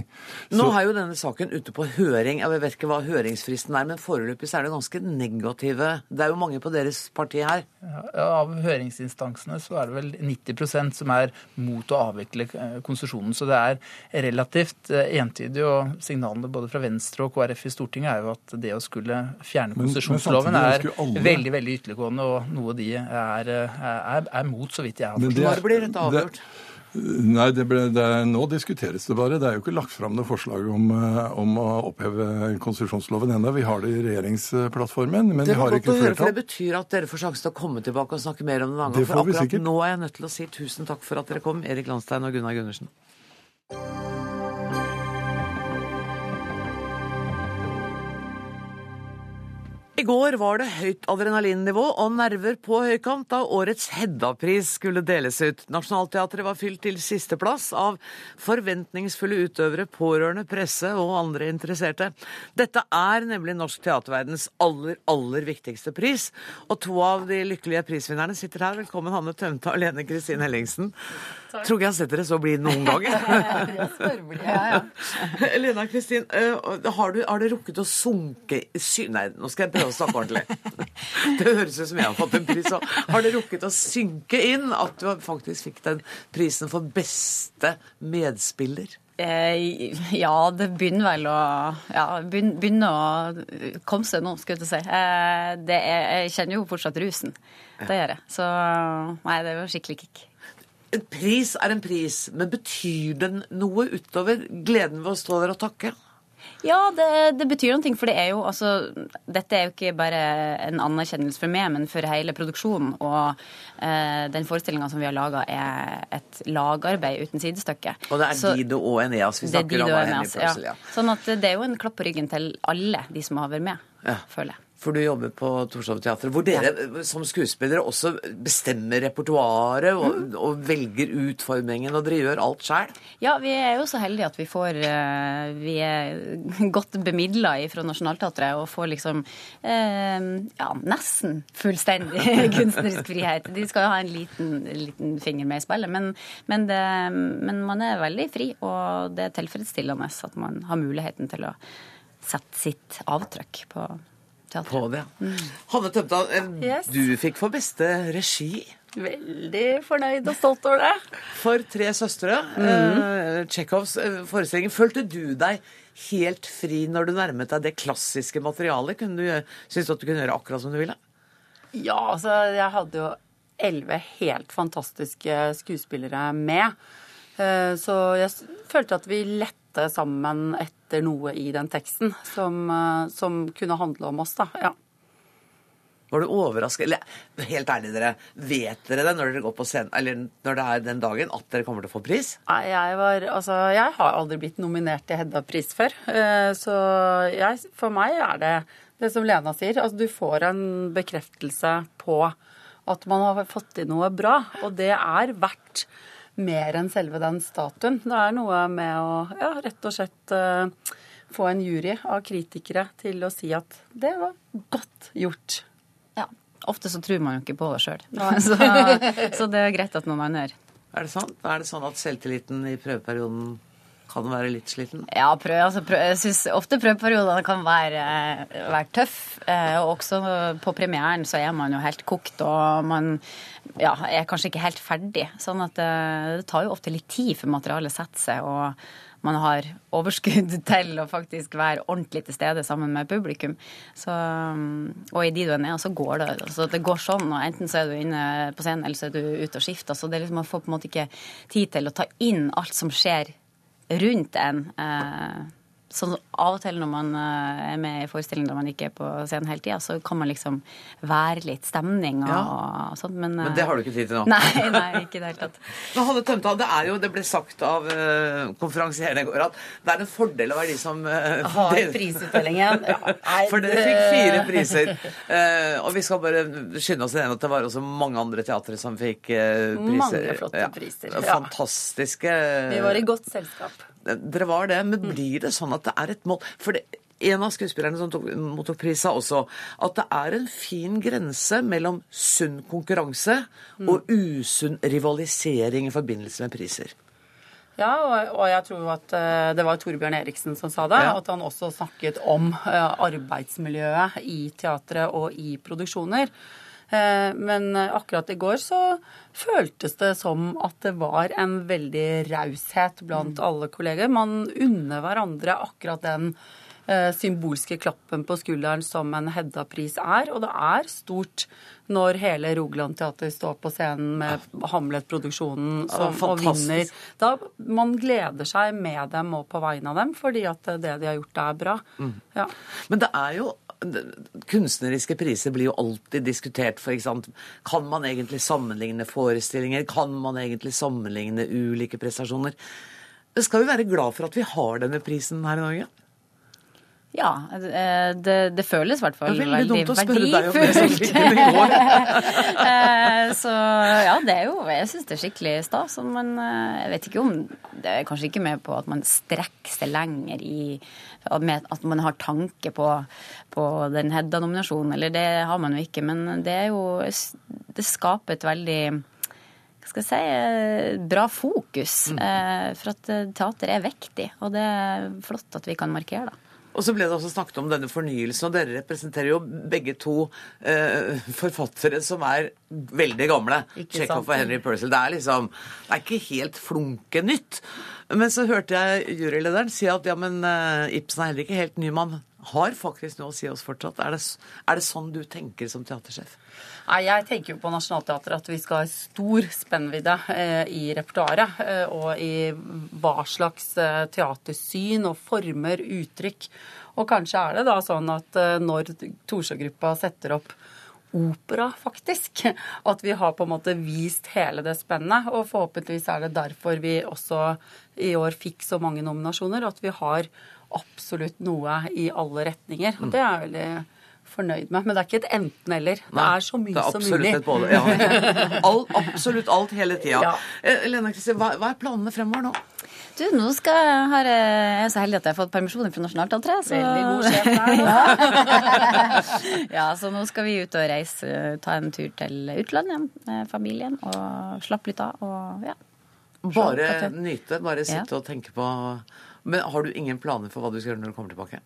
Så, Nå er jo denne saken ute på høring. Jeg vet ikke hva høringsfristen er, men foreløpig er det ganske negative. Det er jo mange på deres parti her. Ja, av høringsinstansene så er det vel 90% som er mot å avvikle Eh, konsesjonen. Så det er relativt eh, entydig, og signalene både fra Venstre og KrF i Stortinget er jo at det å skulle fjerne konsesjonsloven er alle... veldig veldig ytterliggående, og noe de er, er, er mot, så vidt jeg har forstått. Når blir dette avgjort? Det... Nei, det ble, det nå diskuteres det bare. Det er jo ikke lagt fram noe forslag om, eh, om å oppheve konsesjonsloven ennå. Vi har det i regjeringsplattformen, men vi har ikke flertall. For det betyr at dere får sjansen til å komme tilbake og snakke mer om det en gang. For akkurat nå er jeg nødt til å si tusen takk for at dere kom, Erik Landstein og Gunnar Gundersen. I går var det høyt adrenalinnivå og nerver på høykant da årets Hedda-pris skulle deles ut. Nationaltheatret var fylt til sisteplass av forventningsfulle utøvere, pårørende, presse og andre interesserte. Dette er nemlig norsk teaterverdens aller, aller viktigste pris. Og to av de lykkelige prisvinnerne sitter her. Velkommen, Hanne Tømta og Lene Kristin Hellingsen. Takk. Tror ikke jeg har sett dere så blide noen gang. ja, ja. Lena Kristin, eh, har, du, har det rukket å sunke sy Nei, nå skal jeg prøve å snakke ordentlig. Det høres ut som jeg har fått en pris òg. Har det rukket å synke inn at du faktisk fikk den prisen for beste medspiller? Eh, ja, det begynner vel å ja, begynner å komme seg nå, skulle jeg si. Eh, er, jeg kjenner jo fortsatt rusen. Det gjør jeg. Så nei, det var skikkelig kick. En pris er en pris, men betyr den noe utover gleden ved å stå der og takke? Ja, det, det, betyr noe, for det er jo altså Dette er jo ikke bare en anerkjennelse for meg, men for hele produksjonen. Og eh, den forestillinga som vi har laga, er et lagarbeid uten sidestykke. Og det er Så, Dido og Eneas vi snakker om? Eneas, ja. Sånn at det er jo en klapp på ryggen til alle de som har vært med, ja. føler jeg for du jobber på Torshov Teater, hvor dere ja. som skuespillere også bestemmer repertoaret og, mm. og, velger utformingen, og dere gjør alt sjøl? Ja, vi er jo så heldige at vi får eh, Vi er godt bemidla fra Nationaltheatret og får liksom eh, ja, nesten fullstendig kunstnerisk frihet. De skal jo ha en liten, liten finger med i spillet, men, men, det, men man er veldig fri, og det er tilfredsstillende at man har muligheten til å sette sitt avtrykk på teatret. På det. Mm. Hanne Tømta, eh, yes. du fikk for beste regi. Veldig fornøyd og stolt over det. For Tre søstre, mm. Tsjekhovs eh, forestilling. Følte du deg helt fri når du nærmet deg det klassiske materialet? Kunne du, synes du at du kunne gjøre akkurat som du ville? Ja, altså jeg hadde jo elleve helt fantastiske skuespillere med. Så jeg følte at vi lette sammen etter noe i den teksten som, eh, som kunne handle om oss, da. Ja. Var du overrasket? Eller helt ærlig, dere. Vet dere det når dere går på scenen, eller når det er den dagen, at dere kommer til å få pris? Nei, jeg var Altså, jeg har aldri blitt nominert til Hedda-pris før. Eh, Så jeg, for meg er det det som Lena sier. Altså, du får en bekreftelse på at man har fått til noe bra. Og det er verdt mer enn selve den statuen. Det er noe med å ja, rett og slett uh, få en jury av kritikere til å si at det var godt gjort. Ja. Ofte så tror man jo ikke på det sjøl. Så, så det er greit at noen andre gjør. Er det sånn? Er det sånn at selvtilliten i prøveperioden kan være litt sliten? Ja, prøv, altså, prøv, jeg syns ofte prøveperiodene kan være, være tøff. Eh, og også på premieren så er man jo helt kokt, og man ja, er kanskje ikke helt ferdig. Sånn at det, det tar jo ofte litt tid før materialet setter seg, og man har overskudd til å faktisk være ordentlig til stede sammen med publikum. Så, og i de du er nede, så går det. Altså, det går sånn, og enten så er du inne på scenen, eller så er du ute og skifter. Så det er liksom, man får på en måte ikke tid til å ta inn alt som skjer rundt en. Eh, sånn Av og til når man eh, er med i forestilling der man ikke er på scenen hele tida, så kan man liksom være litt stemning og, Ja. og sånn, Men, Men det har du ikke tid til nå? Nei, nei, ikke i det hele tatt. Men Hanne Tømta, det er jo, det ble sagt av uh, konferansieren i går at det er en fordel å være de som uh, Har prisutdelingen. Ja, For dere fikk fire priser. Uh, og vi skal bare skynde oss igjen at det var også mange andre teatre som fikk uh, priser. Mange flotte priser, ja. Fantastiske Vi var i godt selskap. Dere var det, men blir det sånn at det er et mål? For det, en av skuespillerne som tok, mottok pris, sa også at det er en fin grense mellom sunn konkurranse og usunn rivalisering i forbindelse med priser. Ja, og, jeg tror at eh, det var Torbjørn Eriksen som sa det. Ja. At han også snakket om eh, arbeidsmiljøet i teatret og i produksjoner. Eh, Men akkurat i går så føltes det som at det var en veldig raushet blant alle kolleger. Man unner hverandre akkurat den eh, symbolske klappen på skulderen som en Hedda-pris er. Og det er stort når hele Rogaland Teater står på scenen med Hamlet-produksjonen som, og vinner. Da Man gleder seg med dem og på vegne av dem, fordi at det de har gjort, er bra. Mm. Ja. Men det er jo Kunstneriske priser blir jo alltid diskutert. For, eksempel. Kan man egentlig sammenligne forestillinger? Kan man egentlig sammenligne ulike prestasjoner? Vi skal jo være glad for at vi har denne prisen her i Norge. Ja, eh, det, det føles i hvert fall veldig veldig dumt å spørre deg om det som verdifullt. i går. Eh, Så ja, det er jo Jeg syns det er skikkelig stas. Men eh, jeg vet ikke om Det er kanskje ikke med på at man strekker seg lenger i At man har tanke på, på den Hedda-nominasjonen. Eller det har man jo ikke. Men det er jo Det skaper et veldig hva skal jeg si, bra fokus. eh, For at teater er viktig, og det er flott at vi kan markere det. Og så ble det også snakket om denne fornyelsen, og dere representerer jo begge to eh, forfattere som er veldig gamle. Sant? og Henry Purcell. Det er liksom Det er ikke helt flunke nytt. Men så hørte jeg jurylederen si at ja, men eh, Ibsen er heller ikke helt ny. Man har faktisk noe å si oss fortsatt. Er det, er det sånn du tenker som teatersjef? Nei, Jeg tenker jo på Nationaltheatret at vi skal ha stor spennvidde eh, i repertoaret. Eh, og i hva slags eh, teatersyn og former, uttrykk. Og kanskje er det da sånn at når Torsjø-gruppa setter opp opera, faktisk, at vi har på en måte vist hele det spennet. Og forhåpentligvis er det derfor vi også i år fikk så mange nominasjoner. At vi har absolutt noe i alle retninger. Og det er veldig fornøyd med. Men det er ikke et enten-eller. Det er så mye er som mulig. et både. Ja. All, absolutt alt hele tida. Ja. Eh, Lena Kristin, hva, hva er planene fremover nå? Du, nå skal jeg, har, jeg er så heldig at jeg har fått permisjon fra Nationaltheatret. Så... Veldig god sjef der, ja. ja, så nå skal vi ut og reise, ta en tur til utlandet med familien og slappe litt av. Og, ja. Bare nyte, bare Ja. sitte og tenke på Men har du ingen planer for hva du skal gjøre når du kommer tilbake?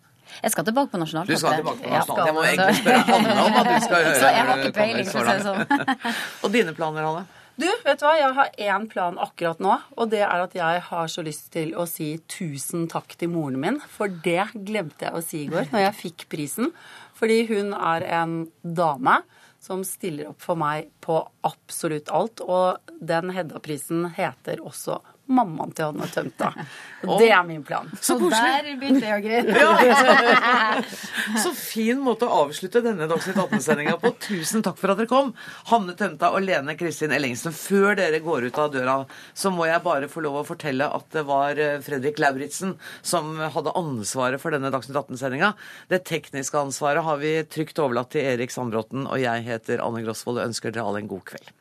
Jeg skal tilbake på Du skal tilbake på Ja. Jeg må egentlig spørre Hanne om at du skal gjøre. Så jeg har ikke peiling, for å si det sånn. Og dine planer, Hanne? Du, vet du hva? Jeg har én plan akkurat nå, og det er at jeg har så lyst til å si tusen takk til moren min, for det glemte jeg å si i går når jeg fikk prisen. Fordi hun er en dame som stiller opp for meg på absolutt alt, og den Hedda-prisen heter også mammaen til Hanne Tømta. Og det er min plan. Så så der begynte jeg å grine. Ja. Så fin måte å avslutte denne Dagsnytt 18-sendinga på. Tusen takk for at dere kom. Hanne Tømta og Lene Kristin Ellingsen. Før dere går ut av døra, så må jeg bare få lov å fortelle at det var eh, Fredrik Lauritzen som hadde ansvaret for denne Dagsnytt 18-sendinga. Det tekniske ansvaret har vi trygt overlatt til Erik Sandbråten, og jeg heter Anne Grosvold og ønsker dere alle en god kveld.